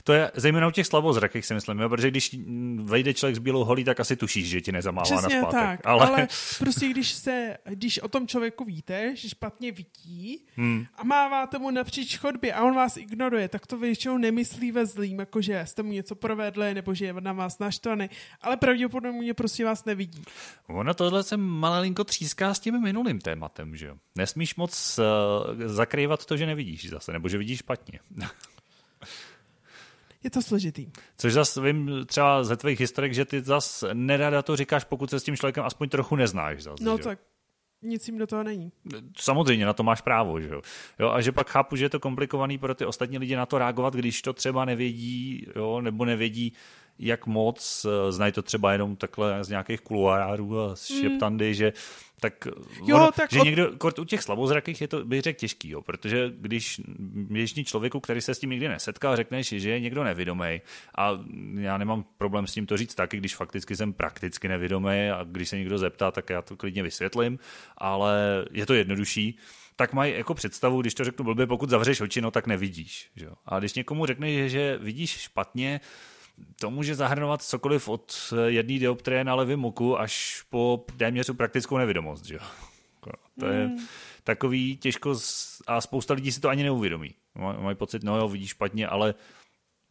to je zejména u těch slabozrakých si myslím, jo, protože když vejde člověk s bílou holí, tak asi tušíš, že ti nezamává Přesně na zpátek. tak, ale... ale prostě když se, když o tom člověku víte, že špatně vidí Hmm. a máváte mu napříč chodbě a on vás ignoruje, tak to většinou nemyslí ve zlým, jako že jste mu něco provedli nebo že je na vás naštvaný, ale pravděpodobně prostě vás nevidí. Ono tohle se malinko tříská s tím minulým tématem, že jo. Nesmíš moc uh, zakrývat to, že nevidíš zase, nebo že vidíš špatně. Je to složitý. Což zase vím třeba ze tvých historek, že ty zas nerada to říkáš, pokud se s tím člověkem aspoň trochu neznáš. Zase, No že? tak nic jim do toho není. Samozřejmě, na to máš právo, že jo? jo. A že pak chápu, že je to komplikovaný pro ty ostatní lidi na to reagovat, když to třeba nevědí, jo, nebo nevědí, jak moc, eh, znají to třeba jenom takhle z nějakých kuluárů a z šeptandy, mm. že tak, Jo, ono, tak že od- někdo, kort u těch slabozrakých je to, bych řekl, těžký, jo, protože když běžný člověku, který se s tím nikdy nesetkal, řekneš, že je někdo nevědomý a já nemám problém s tím to říct taky, když fakticky jsem prakticky nevědomý a když se někdo zeptá, tak já to klidně vysvětlím, ale je to jednodušší, tak mají jako představu, když to řeknu blbě, pokud zavřeš oči, no tak nevidíš. Že? jo. A když někomu řekneš, že vidíš špatně, to může zahrnovat cokoliv od jedné dioptrie na levém oku až po téměř praktickou nevědomost. Že? jo. To je Hmm. takový těžko a spousta lidí si to ani neuvědomí. Maj- Mají pocit, no jo, vidíš špatně, ale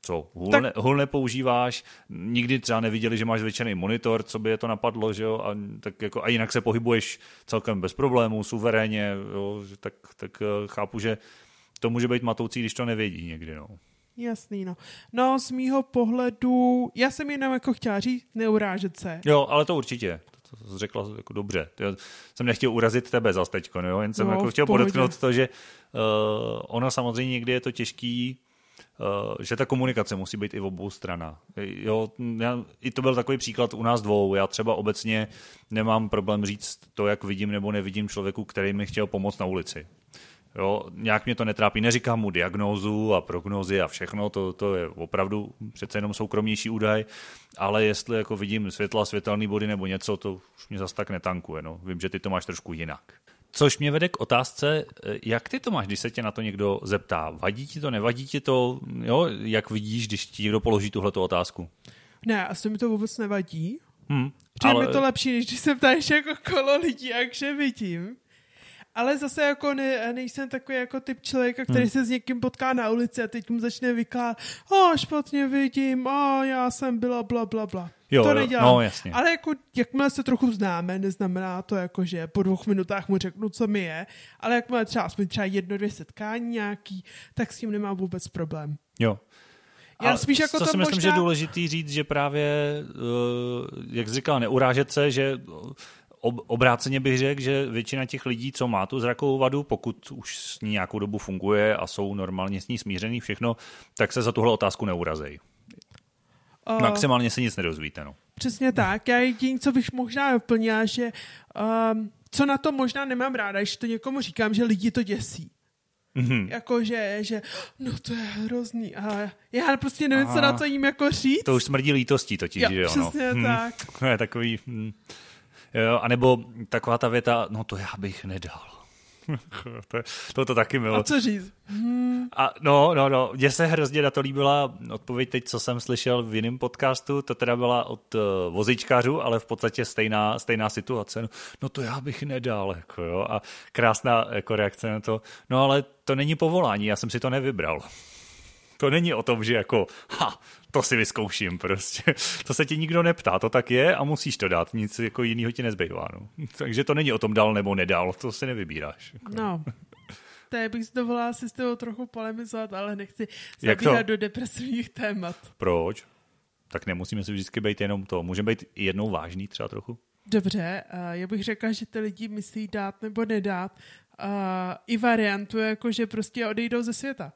co, hůl, tak... ne, hůl nepoužíváš, nikdy třeba neviděli, že máš zvětšený monitor, co by je to napadlo, že jo, a, tak jako, a jinak se pohybuješ celkem bez problémů, suverénně, jo, tak, tak eh, chápu, že to může být matoucí, když to nevědí někdy, no. Jasný, no. No, z mýho pohledu, já jsem jenom jako chtěla říct, neurážet se. Jo, ale to určitě. To, to, to řekla jako dobře. Já jsem nechtěl urazit tebe zase teďko, no, jen jsem no, jako chtěl podotknout to, že uh, ono samozřejmě někdy je to těžký, uh, že ta komunikace musí být i v obou stranách. Jo, já, I to byl takový příklad u nás dvou. Já třeba obecně nemám problém říct to, jak vidím nebo nevidím člověku, který mi chtěl pomoct na ulici. Jo, nějak mě to netrápí, neříkám mu diagnózu a prognózy a všechno, to, to je opravdu přece jenom soukromnější údaj, ale jestli jako vidím světla, světelný body nebo něco, to už mě zas tak netankuje. No. Vím, že ty to máš trošku jinak. Což mě vede k otázce, jak ty to máš, když se tě na to někdo zeptá? Vadí ti to, nevadí ti to? Jo, jak vidíš, když ti někdo položí tuhle otázku? Ne, asi mi to vůbec nevadí. Hmm, ale... mi to lepší, než když se ptáš jako kolo lidí, jakže vidím. Ale zase jako ne, nejsem takový jako typ člověka, který hmm. se s někým potká na ulici a teď mu začne vykládat, o, špatně vidím, o, já jsem byla bla, bla, bla. Jo, to nedělám. No, jasně. Ale jako, jakmile se trochu známe, neznamená to jako, že po dvou minutách mu řeknu, co mi je, ale jakmile třeba jsme třeba jedno, dvě setkání nějaký, tak s tím nemám vůbec problém. Jo. Já spíš jako to to si myslím, možná... že je důležitý říct, že právě, uh, jak jsi říkal, neurážet se, že ob, obráceně bych řekl, že většina těch lidí, co má tu zrakovou vadu, pokud už s ní nějakou dobu funguje a jsou normálně s ní smířený všechno, tak se za tuhle otázku neurazej. Uh, Maximálně se nic nedozvíte. No. Přesně tak. Já jediný, co bych možná doplnila, že um, co na to možná nemám ráda, když to někomu říkám, že lidi to děsí. Mm-hmm. Jako, že, že, no to je hrozný. A já prostě nevím, Aha. co na to jim jako říct. To už smrdí lítostí totiž, jo, že jo? Přesně no. tak. Hmm. To je takový... Hmm. Jo, anebo taková ta věta, no to já bych nedal. to, to, to taky bylo. A co říct? Hmm. A no, no, no, mně se hrozně na to líbila odpověď teď, co jsem slyšel v jiném podcastu, to teda byla od uh, vozičkářů, ale v podstatě stejná, stejná situace. No, no to já bych nedal, jako jo, a krásná jako reakce na to. No ale to není povolání, já jsem si to nevybral. To není o tom, že jako, ha, to si vyzkouším prostě. To se ti nikdo neptá, to tak je a musíš to dát, nic jako jiného ti nezbývá. No. Takže to není o tom dal nebo nedal, to si nevybíráš. Jako. No. To bych si dovolila si s tebou trochu polemizovat, ale nechci zabírat do depresivních témat. Proč? Tak nemusíme si vždycky být jenom to. Můžeme být i jednou vážný třeba trochu? Dobře, já bych řekla, že ty lidi myslí dát nebo nedát. I variantu, jako že prostě odejdou ze světa.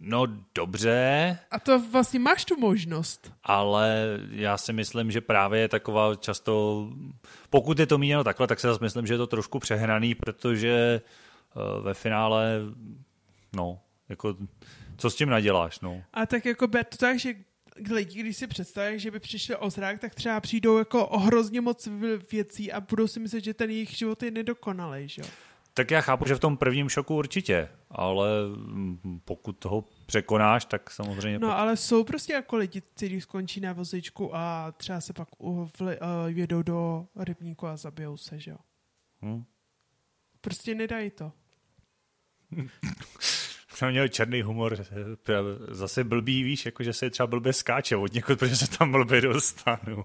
No dobře. A to vlastně máš tu možnost. Ale já si myslím, že právě je taková často, pokud je to míněno takhle, tak se zase myslím, že je to trošku přehnaný, protože uh, ve finále, no, jako, co s tím naděláš, no. A tak jako ber to tak, že lidi, když si představí, že by přišli o zrak, tak třeba přijdou jako o hrozně moc věcí a budou si myslet, že ten jejich život je nedokonalý, že jo? Tak já chápu, že v tom prvním šoku určitě, ale pokud toho překonáš, tak samozřejmě... No, ale jsou prostě jako lidi, kteří skončí na vozičku a třeba se pak uvli, uh, jedou do rybníku a zabijou se, že jo? Hmm. Prostě nedají to. jsem měl černý humor, zase blbý, víš, jako že se třeba blbě skáče od někud, protože se tam blbě dostanu.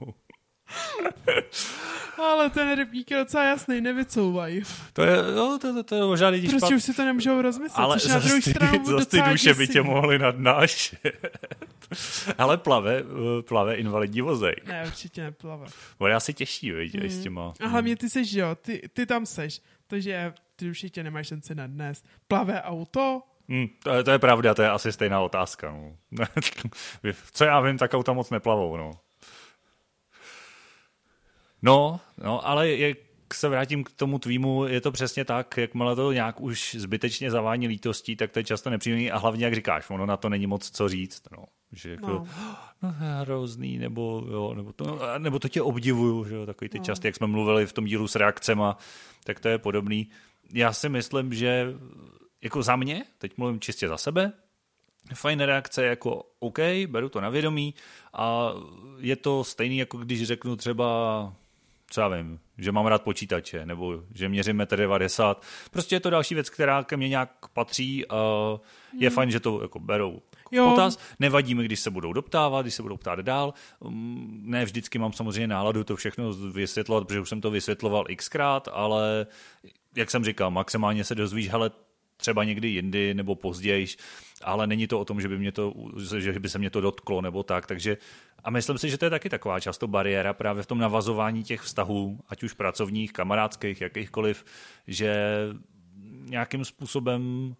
Ale ten rybník je docela jasný, nevycouvají. To je, no, to, to, to je možná lidi Prostě špat... už si to nemůžou rozmyslet, Ale což na druhou stranu zase ty duše by tě mohly nadnášet. Ale plave, plave invalidní vozejk. Ne, určitě neplave. Bude asi těžší, viď, mm. s těma. A hlavně ty seš, jo, ty, ty tam seš, takže ty určitě nemáš šanci na dnes. Plave auto, Hmm, to, je, to je pravda, to je asi stejná otázka. No. Co já vím, tak auta moc neplavou. No. No, no, ale jak se vrátím k tomu tvýmu, je to přesně tak, jakmile to nějak už zbytečně zavání lítostí, tak to je často nepříjemný a hlavně, jak říkáš, ono na to není moc co říct. No. Že jako, no. no hrozný, nebo, jo, nebo, to, nebo to tě obdivuju, že jo, takový ty no. časty, jak jsme mluvili v tom dílu s reakcema, tak to je podobný. Já si myslím, že jako za mě, teď mluvím čistě za sebe, fajn reakce jako OK, beru to na vědomí a je to stejný, jako když řeknu třeba co já vím, že mám rád počítače, nebo že měřím 1,90 Prostě je to další věc, která ke mně nějak patří a je hmm. fajn, že to jako berou. jo. potaz. Nevadí mi, když se budou doptávat, když se budou ptát dál. Mm, ne vždycky mám samozřejmě náladu to všechno vysvětlovat, protože už jsem to vysvětloval xkrát, ale jak jsem říkal, maximálně se dozvíš, hele, třeba někdy jindy nebo později, ale není to o tom, že by, mě to, že by se mě to dotklo nebo tak, takže a myslím si, že to je taky taková často bariéra právě v tom navazování těch vztahů, ať už pracovních, kamarádských, jakýchkoliv, že nějakým způsobem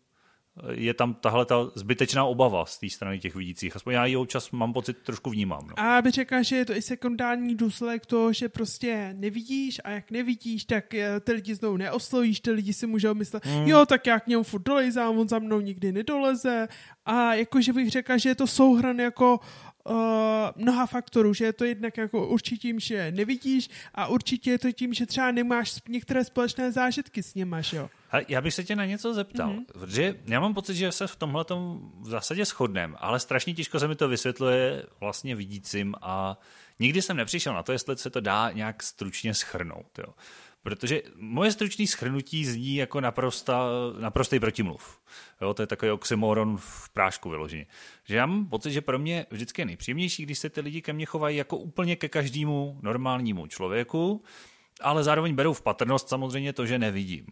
je tam tahle ta zbytečná obava z té strany těch vidících. Aspoň já ji občas mám pocit, trošku vnímám. No. A by řekla, že je to i sekundární důsledek toho, že prostě nevidíš a jak nevidíš, tak eh, ty lidi znovu neoslovíš, ty lidi si můžou myslet, hmm. jo, tak já k němu furt dolejzám, on za mnou nikdy nedoleze a jakože bych řekla, že je to souhran jako uh, mnoha faktorů, že je to jednak jako určitě tím, že nevidíš a určitě je to tím, že třeba nemáš některé společné zážitky s něma, že jo. Já bych se tě na něco zeptal, mm-hmm. protože já mám pocit, že se v tomhle v zásadě shodneme, ale strašně těžko se mi to vysvětluje vlastně vidícím a nikdy jsem nepřišel na to, jestli se to dá nějak stručně schrnout. Jo. Protože moje stručné schrnutí zní jako naprosta, naprostý protimluv. Jo, to je takový oxymoron v prášku vyloženě. Že já mám pocit, že pro mě vždycky je nejpříjemnější, když se ty lidi ke mně chovají jako úplně ke každému normálnímu člověku, ale zároveň berou v patrnost samozřejmě to, že nevidím.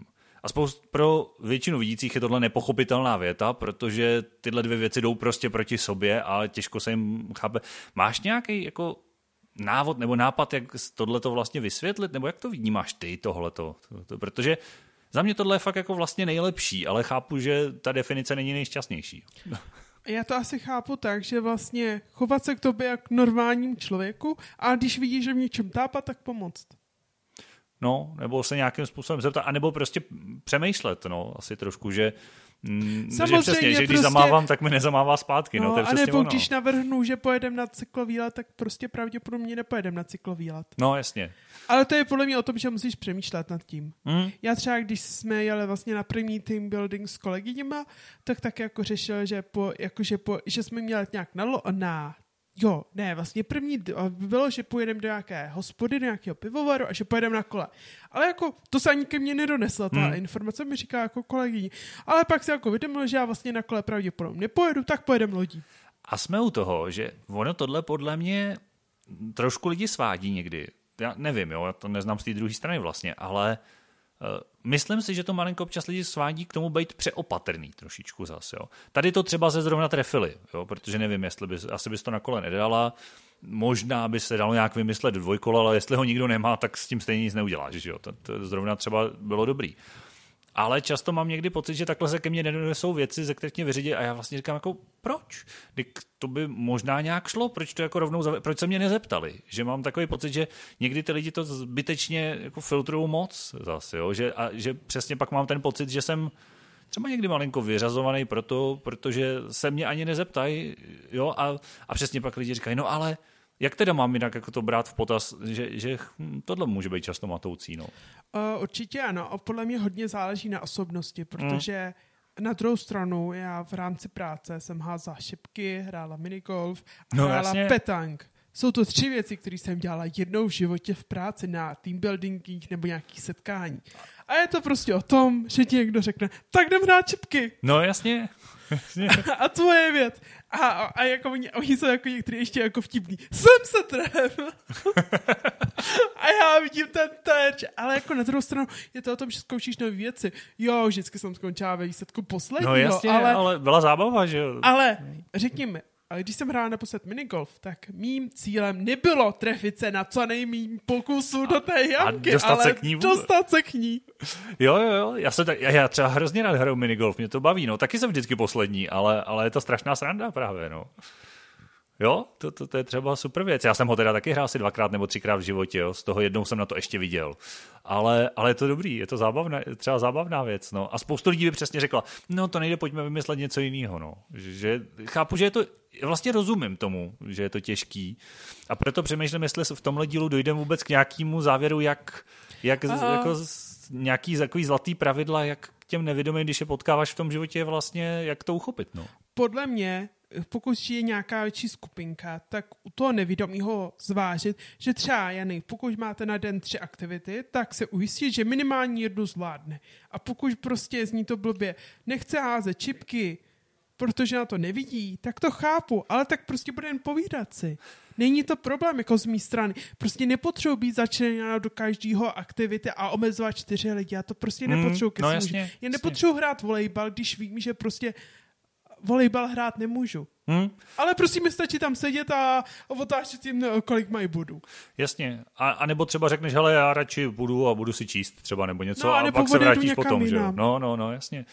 A pro většinu vidících je tohle nepochopitelná věta, protože tyhle dvě věci jdou prostě proti sobě a těžko se jim chápe. Máš nějaký jako návod nebo nápad, jak tohle to vlastně vysvětlit, nebo jak to vnímáš ty tohleto? Protože za mě tohle je fakt jako vlastně nejlepší, ale chápu, že ta definice není nejšťastnější. Já to asi chápu tak, že vlastně chovat se k tobě jak normálním člověku a když vidíš, že v něčem tápa, tak pomoct. No, nebo se nějakým způsobem zeptat, anebo prostě přemýšlet, no, asi trošku, že Mm, Samozřejmě, že přesně, že když prostě... zamávám, tak mi nezamává zpátky. No, no to je a nebo ono. když navrhnu, že pojedem na cyklovýlet, tak prostě pravděpodobně nepojedem na cyklovýlet. No, jasně. Ale to je podle mě o tom, že musíš přemýšlet nad tím. Mm. Já třeba, když jsme jeli vlastně na první team building s kolegyněma, tak tak jako řešil, že, po, jako, že, po, že jsme měli nějak na, na Jo, ne, vlastně první bylo, že pojedeme do nějaké hospody, do nějakého pivovaru a že pojedeme na kole. Ale jako to se ani ke mně nedonesla, ta hmm. informace mi říká jako kolegyni. Ale pak se jako vědomil, že já vlastně na kole pravděpodobně nepojedu, tak pojedem lodí. A jsme u toho, že ono tohle podle mě trošku lidi svádí někdy. Já nevím, jo, já to neznám z té druhé strany vlastně, ale uh, myslím si, že to malinko občas lidi svádí k tomu být přeopatrný trošičku zase. Jo. Tady to třeba se zrovna trefili, jo, protože nevím, jestli bys, asi bys to na kole nedala, možná by se dalo nějak vymyslet dvojkola, ale jestli ho nikdo nemá, tak s tím stejně nic neuděláš. Že jo? To, to zrovna třeba bylo dobrý ale často mám někdy pocit, že takhle se ke mně nedonesou věci, ze kterých mě vyřídí a já vlastně říkám jako proč? Dik, to by možná nějak šlo, proč to jako rovnou, zav... proč se mě nezeptali? Že mám takový pocit, že někdy ty lidi to zbytečně jako filtrují moc zase, jo? Že, a že přesně pak mám ten pocit, že jsem třeba někdy malinko vyřazovaný proto, protože se mě ani nezeptají, jo, a, a přesně pak lidi říkají, no ale jak teda mám jinak jako to brát v potaz, že, že tohle může být často matoucí? No? Uh, určitě ano. A podle mě hodně záleží na osobnosti, protože hmm. na druhou stranu já v rámci práce jsem házela šipky, hrála minigolf a no, hrála jasně. petang. Jsou to tři věci, které jsem dělala jednou v životě v práci na team buildingích nebo nějakých setkání. A je to prostě o tom, že ti někdo řekne, tak jdem hrát čipky. No jasně. jasně. a tvoje věc. A, a jako oni, oni jsou jako některý ještě jako vtipný. Jsem se trefil. a já vidím ten terč. Ale jako na druhou stranu je to o tom, že zkoušíš nové věci. Jo, vždycky jsem skončila ve výsledku posledního. No jasně, ale, ale byla zábava, že jo. Ale řekněme, ale když jsem hrál naposled minigolf, tak mým cílem nebylo trefit se na co nejméně pokusů do té jamky, a dostat ale se k ní dostat se k ní. Jo, jo, jo, já, se tak, já třeba hrozně rád hraju minigolf, mě to baví, no, taky jsem vždycky poslední, ale, ale je to strašná sranda právě, no. Jo, to, to, to je třeba super věc. Já jsem ho teda taky hrál asi dvakrát nebo třikrát v životě, jo. z toho jednou jsem na to ještě viděl. Ale, ale je to dobrý, je to zábavná, třeba zábavná věc. No. A spoustu lidí by přesně řekla, no to nejde, pojďme vymyslet něco jiného. No. Že, chápu, že je to, vlastně rozumím tomu, že je to těžký. A proto přemýšlím, jestli v tomhle dílu dojdeme vůbec k nějakému závěru, jak, jak jako nějaký takový zlatý pravidla, jak těm nevědomým, když je potkáváš v tom životě, vlastně jak to uchopit. No. Podle mě pokud je nějaká větší skupinka, tak u toho nevědomího zvážit, že třeba, Jany, pokud máte na den tři aktivity, tak se ujistit, že minimálně jednu zvládne. A pokud prostě zní to blbě, nechce házet čipky, protože na to nevidí, tak to chápu, ale tak prostě bude jen povídat si. Není to problém jako z mé strany. Prostě nepotřebuji být začleněna do každého aktivity a omezovat čtyři lidi. Já to prostě Mm, nepotřebuji. no jasně. Já nepotřebuji hrát volejbal, když vím, že prostě volejbal hrát nemůžu. Hm? Ale prostě mi stačí tam sedět a, otáčet jim, no, kolik mají bodů. Jasně. A, a nebo třeba řekneš, hele, já radši budu a budu si číst třeba nebo něco No, a a pak se vrátíš potom, že jo? No, no, no, jasně.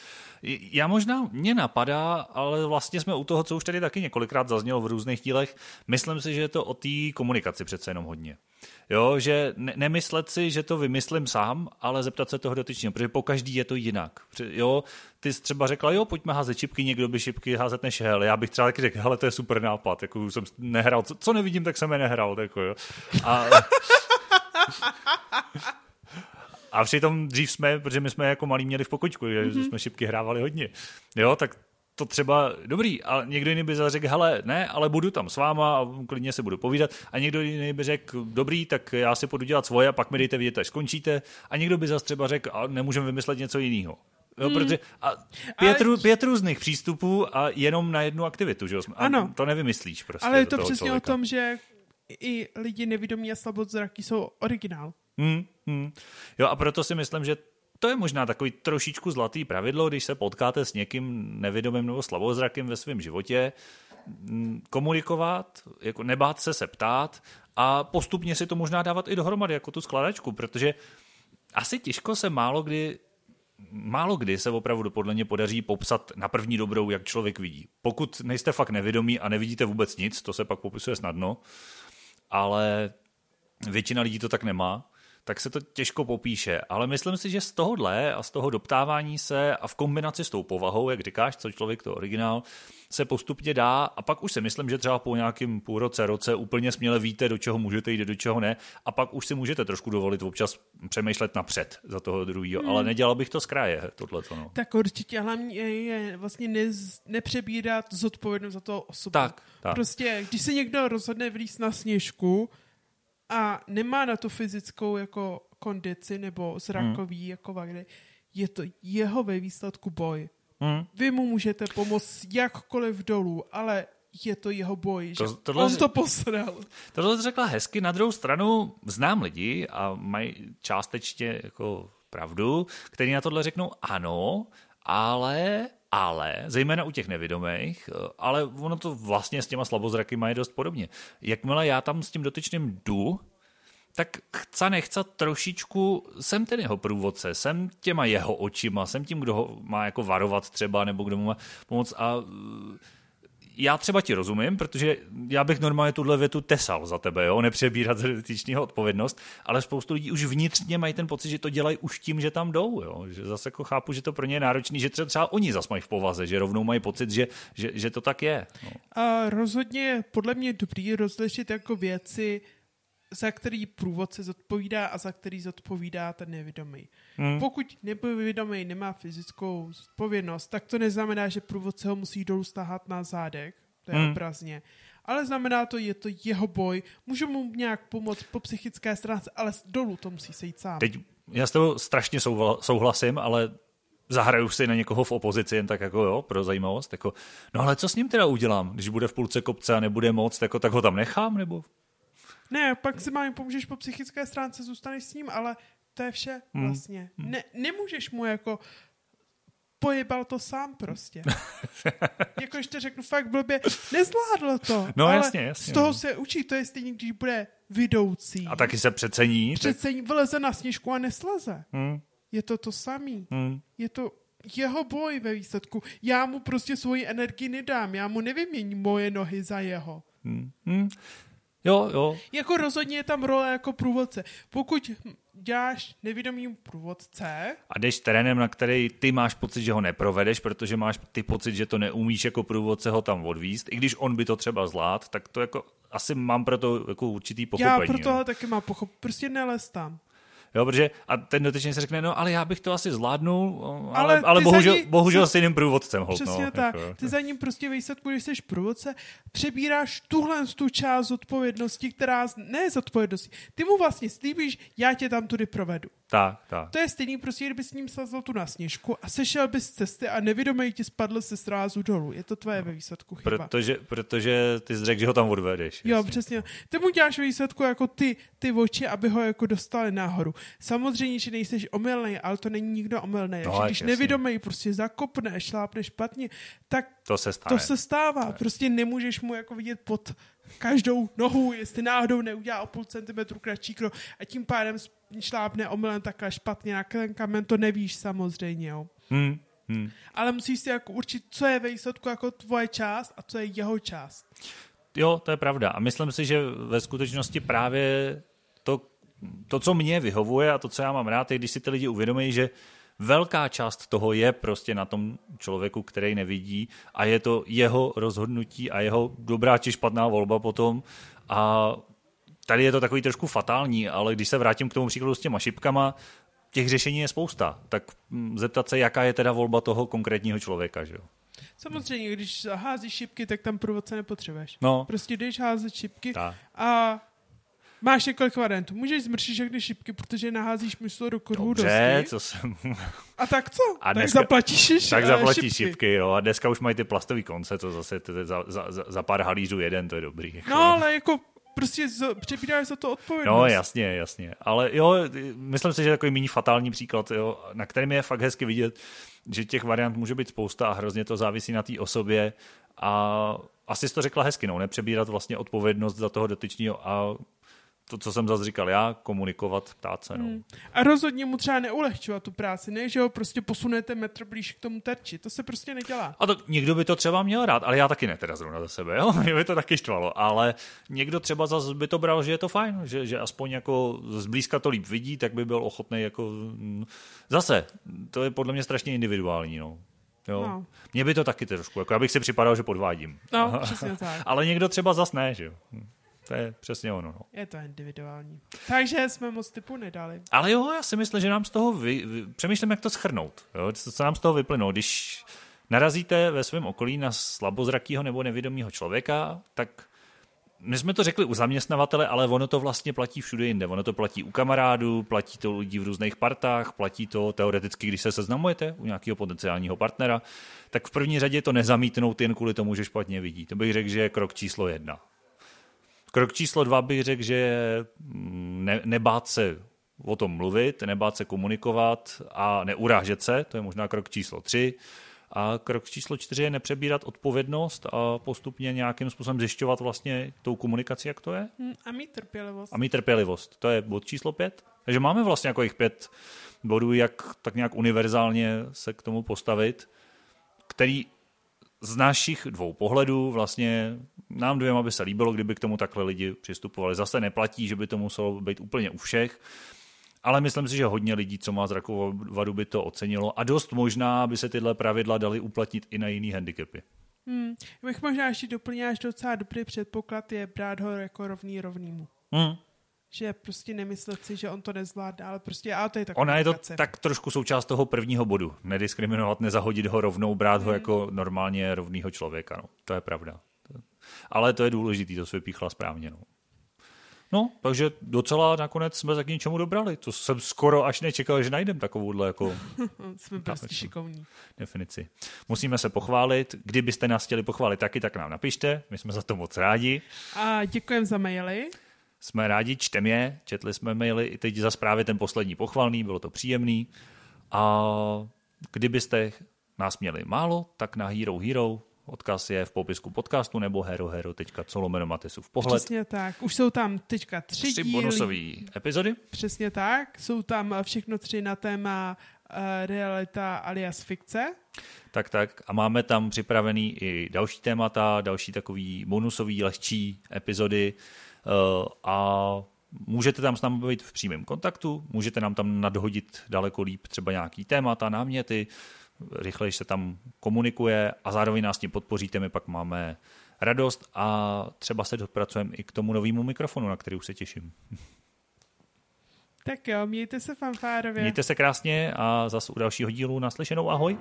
Já možná, mě napadá, ale vlastně jsme u toho, co už tady taky několikrát zaznělo v různých dílech, myslím si, že je to o té komunikaci přece jenom hodně. Jo, že ne- nemyslet si, že to vymyslím sám, ale zeptat se toho dotyčného, protože po každý je to jinak. Jo, ty jsi třeba řekla, jo, pojďme házet šipky, někdo by šipky házet nešel. Já bych třeba taky řekl, hele, to je super nápad, jako jsem nehrál, co, co nevidím, tak jsem je nehrál, tak jo. A, a přitom dřív jsme, protože my jsme jako malí měli v pokočku, že mm-hmm. jsme šipky hrávali hodně. Jo, tak to třeba dobrý, ale někdo jiný by řekl, hele, ne, ale budu tam s váma a klidně se budu povídat. A někdo jiný by řekl, dobrý, tak já si půjdu dělat svoje a pak mi dejte vědět, až skončíte. A někdo by zase třeba řekl, a nemůžeme vymyslet něco jiného. Jo, Hmm. protože a pět, rů, pět různých přístupů a jenom na jednu aktivitu, že jo? A Ano. to nevymyslíš prostě. Ale je to přesně člověka. o tom, že i lidi nevědomí a slabozraky jsou originál. Hmm, hmm. Jo, a proto si myslím, že to je možná takový trošičku zlatý pravidlo, když se potkáte s někým nevědomým nebo slabozrakým ve svém životě, mm, komunikovat, jako nebát se se ptát a postupně si to možná dávat i dohromady jako tu skladačku, protože asi těžko se málo kdy Málo kdy se opravdu podle mě podaří popsat na první dobrou, jak člověk vidí. Pokud nejste fakt nevědomí a nevidíte vůbec nic, to se pak popisuje snadno, ale většina lidí to tak nemá, tak se to těžko popíše. Ale myslím si, že z tohohle a z toho doptávání se a v kombinaci s tou povahou, jak říkáš, co člověk to originál, se postupně dá a pak už si myslím, že třeba po nějakým půl roce, roce úplně směle víte, do čeho můžete jít, do čeho ne a pak už si můžete trošku dovolit občas přemýšlet napřed za toho druhého, hmm. ale nedělal bych to z kraje, tohle no. Tak určitě hlavně je, je vlastně nez, nepřebírat zodpovědnost za toho osobu. Tak, tak. Prostě, když se někdo rozhodne vlíz na sněžku a nemá na to fyzickou jako kondici nebo zrakový hmm. jako vady, je to jeho ve výsledku boj. Hmm. Vy mu můžete pomoct jakkoliv dolů, ale je to jeho boj, To- že tohle on to posral. Tohle jsi řekla hezky, na druhou stranu znám lidi a mají částečně jako pravdu, kteří na tohle řeknou ano, ale, ale, zejména u těch nevědomých, ale ono to vlastně s těma slabozraky mají dost podobně. Jakmile já tam s tím dotyčným jdu, tak chce nechce trošičku, jsem ten jeho průvodce, jsem těma jeho očima, jsem tím, kdo ho má jako varovat třeba, nebo kdo mu má pomoct a já třeba ti rozumím, protože já bych normálně tuhle větu tesal za tebe, jo? nepřebírat z dotyčného odpovědnost, ale spoustu lidí už vnitřně mají ten pocit, že to dělají už tím, že tam jdou. Jo? Že zase jako chápu, že to pro ně je náročný, že třeba, třeba oni zase mají v povaze, že rovnou mají pocit, že, že, že to tak je. No. A rozhodně podle mě dobrý rozlišit jako věci, za který průvodce zodpovídá a za který zodpovídá ten nevědomý. Hmm. Pokud nevědomý nemá fyzickou zodpovědnost, tak to neznamená, že průvodce ho musí dolů stáhat na zádech, to je hmm. obrazně. Ale znamená to, je to jeho boj, můžu mu nějak pomoct po psychické stránce, ale dolů to musí sejít sám. Teď já s tebou strašně souhla- souhlasím, ale zahraju si na někoho v opozici jen tak jako jo, pro zajímavost. Jako, no ale co s ním teda udělám, když bude v půlce kopce a nebude moc, jako, tak ho tam nechám, nebo? Ne, pak si mám pomůžeš po psychické stránce, zůstaneš s ním, ale to je vše vlastně. Ne, nemůžeš mu jako pojebal to sám prostě. jako ještě řeknu fakt blbě, nezvládlo to. No, ale jasně, jasně, Z toho no. se učí, to je stejně, když bude vidoucí. A taky se přecení. tak- Přece vyleze na sněžku a nesleze. Hmm, Je to to samý. hmm. Je to jeho boj ve výsledku. Já mu prostě svoji energii nedám. Já mu nevyměním moje nohy za jeho. Hmm. Hmm. Jo, jo. Jako rozhodně je tam role jako průvodce. Pokud děláš nevědomým průvodce, A jdeš terénem, na který ty máš pocit, že ho neprovedeš, protože máš ty pocit, že to neumíš jako průvodce ho tam odvíst, i když on by to třeba zvlád, tak to jako asi mám pro to jako určitý pochopení. já pro tohle taky mám pochop. Prostě nelez tam. Jo, protože a ten dotyčný si řekne, no ale já bych to asi zvládnul, ale, Ale ale, bohužel, ní- bohužel s jiným průvodcem. Hold, Přesně no, tak. Jako, Ty za ním prostě výsledku, když jsi průvodce, přebíráš tuhle tu část zodpovědnosti, která z- ne zodpovědnosti. Ty mu vlastně slíbíš, já tě tam tudy provedu. Tak, tak. To je stejný, prostě kdyby s ním slezl tu na sněžku a sešel bys z cesty a nevědomý ti spadl se srázu dolů. Je to tvoje ve výsledku chyba. Protože, protože ty jsi řekl, že ho tam odvedeš. Jo, jasně. přesně. Ty mu děláš ve výsledku jako ty, ty oči, aby ho jako dostali nahoru. Samozřejmě, že nejseš omylný, ale to není nikdo omylný. No, No, když jasně. nevědomý prostě zakopne, šlápne špatně, tak To se stane. to se stává. Prostě nemůžeš mu jako vidět pod každou nohu, jestli náhodou neudělá o půl centimetru kratší krok a tím pádem šlápne omylem takhle špatně na ten kamen, to nevíš samozřejmě, jo. Hmm, hmm. Ale musíš si jako určit, co je ve výsledku jako tvoje část a co je jeho část. Jo, to je pravda. A myslím si, že ve skutečnosti právě to, to, co mě vyhovuje a to, co já mám rád, je, když si ty lidi uvědomí, že velká část toho je prostě na tom člověku, který nevidí a je to jeho rozhodnutí a jeho dobrá či špatná volba potom a tady je to takový trošku fatální, ale když se vrátím k tomu příkladu s těma šipkama, těch řešení je spousta. Tak mm, zeptat se, jaká je teda volba toho konkrétního člověka, že jo? Samozřejmě, když házíš šipky, tak tam průvodce nepotřebuješ. No, Prostě jdeš házet šipky tak. a máš několik variantů. Můžeš zmršit všechny šipky, protože naházíš myslo do kruhu Dobře, dosti. co jsem... A tak co? A tak dneska- zaplatíš tak eh, zaplatí šipky. šipky, jo. A dneska už mají ty plastové konce, to zase za, za, za, za pár halířů jeden, to je dobrý. Jako. No, ale jako prostě z, přebíráš za to odpovědnost. No, jasně, jasně. Ale jo, myslím si, že takový méně fatální příklad, jo, na kterém je fakt hezky vidět, že těch variant může být spousta a hrozně to závisí na té osobě. A asi jsi to řekla hezky, no, nepřebírat vlastně odpovědnost za toho dotyčního a to, co jsem zase říkal já, komunikovat, ptát se, no. Hmm. A rozhodně mu třeba neulehčovat tu práci, ne, že ho prostě posunete metr blíž k tomu terči. To se prostě nedělá. A to někdo by to třeba měl rád, ale já taky ne teda zrovna za sebe, jo? Mě by to taky štvalo, ale někdo třeba zase by to bral, že je to fajn, že, že aspoň jako zblízka to líp vidí, tak by byl ochotný jako... mm, Zase, to je podle mě strašně individuální, no. Jo. No. Mně by to taky trošku, jako já bych si připadal, že podvádím. No, přesně tak. Ale někdo třeba zas ne, že jo. To je přesně ono, no. Je to individuální. Takže jsme moc typu nedali. Ale jo, já si myslím, že nám z toho vy, vy, přemýšlím, jak to schrnout. Jo? Co, co nám z toho vyplynou. Když narazíte ve svém okolí na slabozrakýho nebo nevědomého člověka, tak my jsme to řekli u zaměstnavatele, ale ono to vlastně platí všude jinde. Ono to platí u kamarádů, platí to u lidí v různých partách, platí to teoreticky, když se seznamujete u nějakého potenciálního partnera, tak v první řadě to nezamítnout jen kvůli tomu, že špatně vidí. To bych řekl, že je krok číslo jedna. Krok číslo dva bych řekl, že ne, nebát se o tom mluvit, nebát se komunikovat a neurážet se, to je možná krok číslo tři. A krok číslo čtyři je nepřebírat odpovědnost a postupně nějakým způsobem zjišťovat vlastně tou komunikaci, jak to je. Hm, a mít trpělivost. A mít trpělivost, to je bod číslo pět. Takže máme vlastně jako jich pět bodů, jak tak nějak univerzálně se k tomu postavit, který z našich dvou pohledů vlastně nám dvěma by se líbilo, kdyby k tomu takhle lidi přistupovali. Zase neplatí, že by to muselo být úplně u všech, ale myslím si, že hodně lidí, co má zrakovou vadu, by to ocenilo a dost možná by se tyhle pravidla daly uplatnit i na jiný handicapy. Hmm. Bych možná ještě doplnil, že docela dobrý předpoklad je brát ho jako rovný rovnýmu. Hmm. Že prostě nemyslet si, že on to nezvládne, ale prostě, a to je taková Ona je to tak trošku součást toho prvního bodu. Nediskriminovat, nezahodit ho rovnou, brát ho jako normálně rovného člověka. No. To je pravda. Ale to je důležitý, to se vypíchla správně. No. No, takže docela nakonec jsme se k něčemu dobrali. To jsem skoro až nečekal, že najdem takovouhle jako Jsme prostě šikovní. definici. Musíme se pochválit. Kdybyste nás chtěli pochválit taky, tak nám napište. My jsme za to moc rádi. A děkujeme za maily. Jsme rádi, čtem je, četli jsme maily, i teď za právě ten poslední pochvalný, bylo to příjemný. A kdybyste nás měli málo, tak na Hero Hero, odkaz je v popisku podcastu nebo herohero.co lomeno Matisův pohled. Přesně tak. Už jsou tam teďka tři, Tři bonusové epizody. Přesně tak. Jsou tam všechno tři na téma uh, realita alias fikce. Tak, tak. A máme tam připravený i další témata, další takový bonusový, lehčí epizody uh, a můžete tam s námi být v přímém kontaktu, můžete nám tam nadhodit daleko líp třeba nějaký témata, náměty, rychleji se tam komunikuje a zároveň nás tím podpoříte, my pak máme radost a třeba se dopracujeme i k tomu novému mikrofonu, na který už se těším. Tak jo, mějte se fanfárově. Mějte se krásně a zase u dalšího dílu naslyšenou ahoj.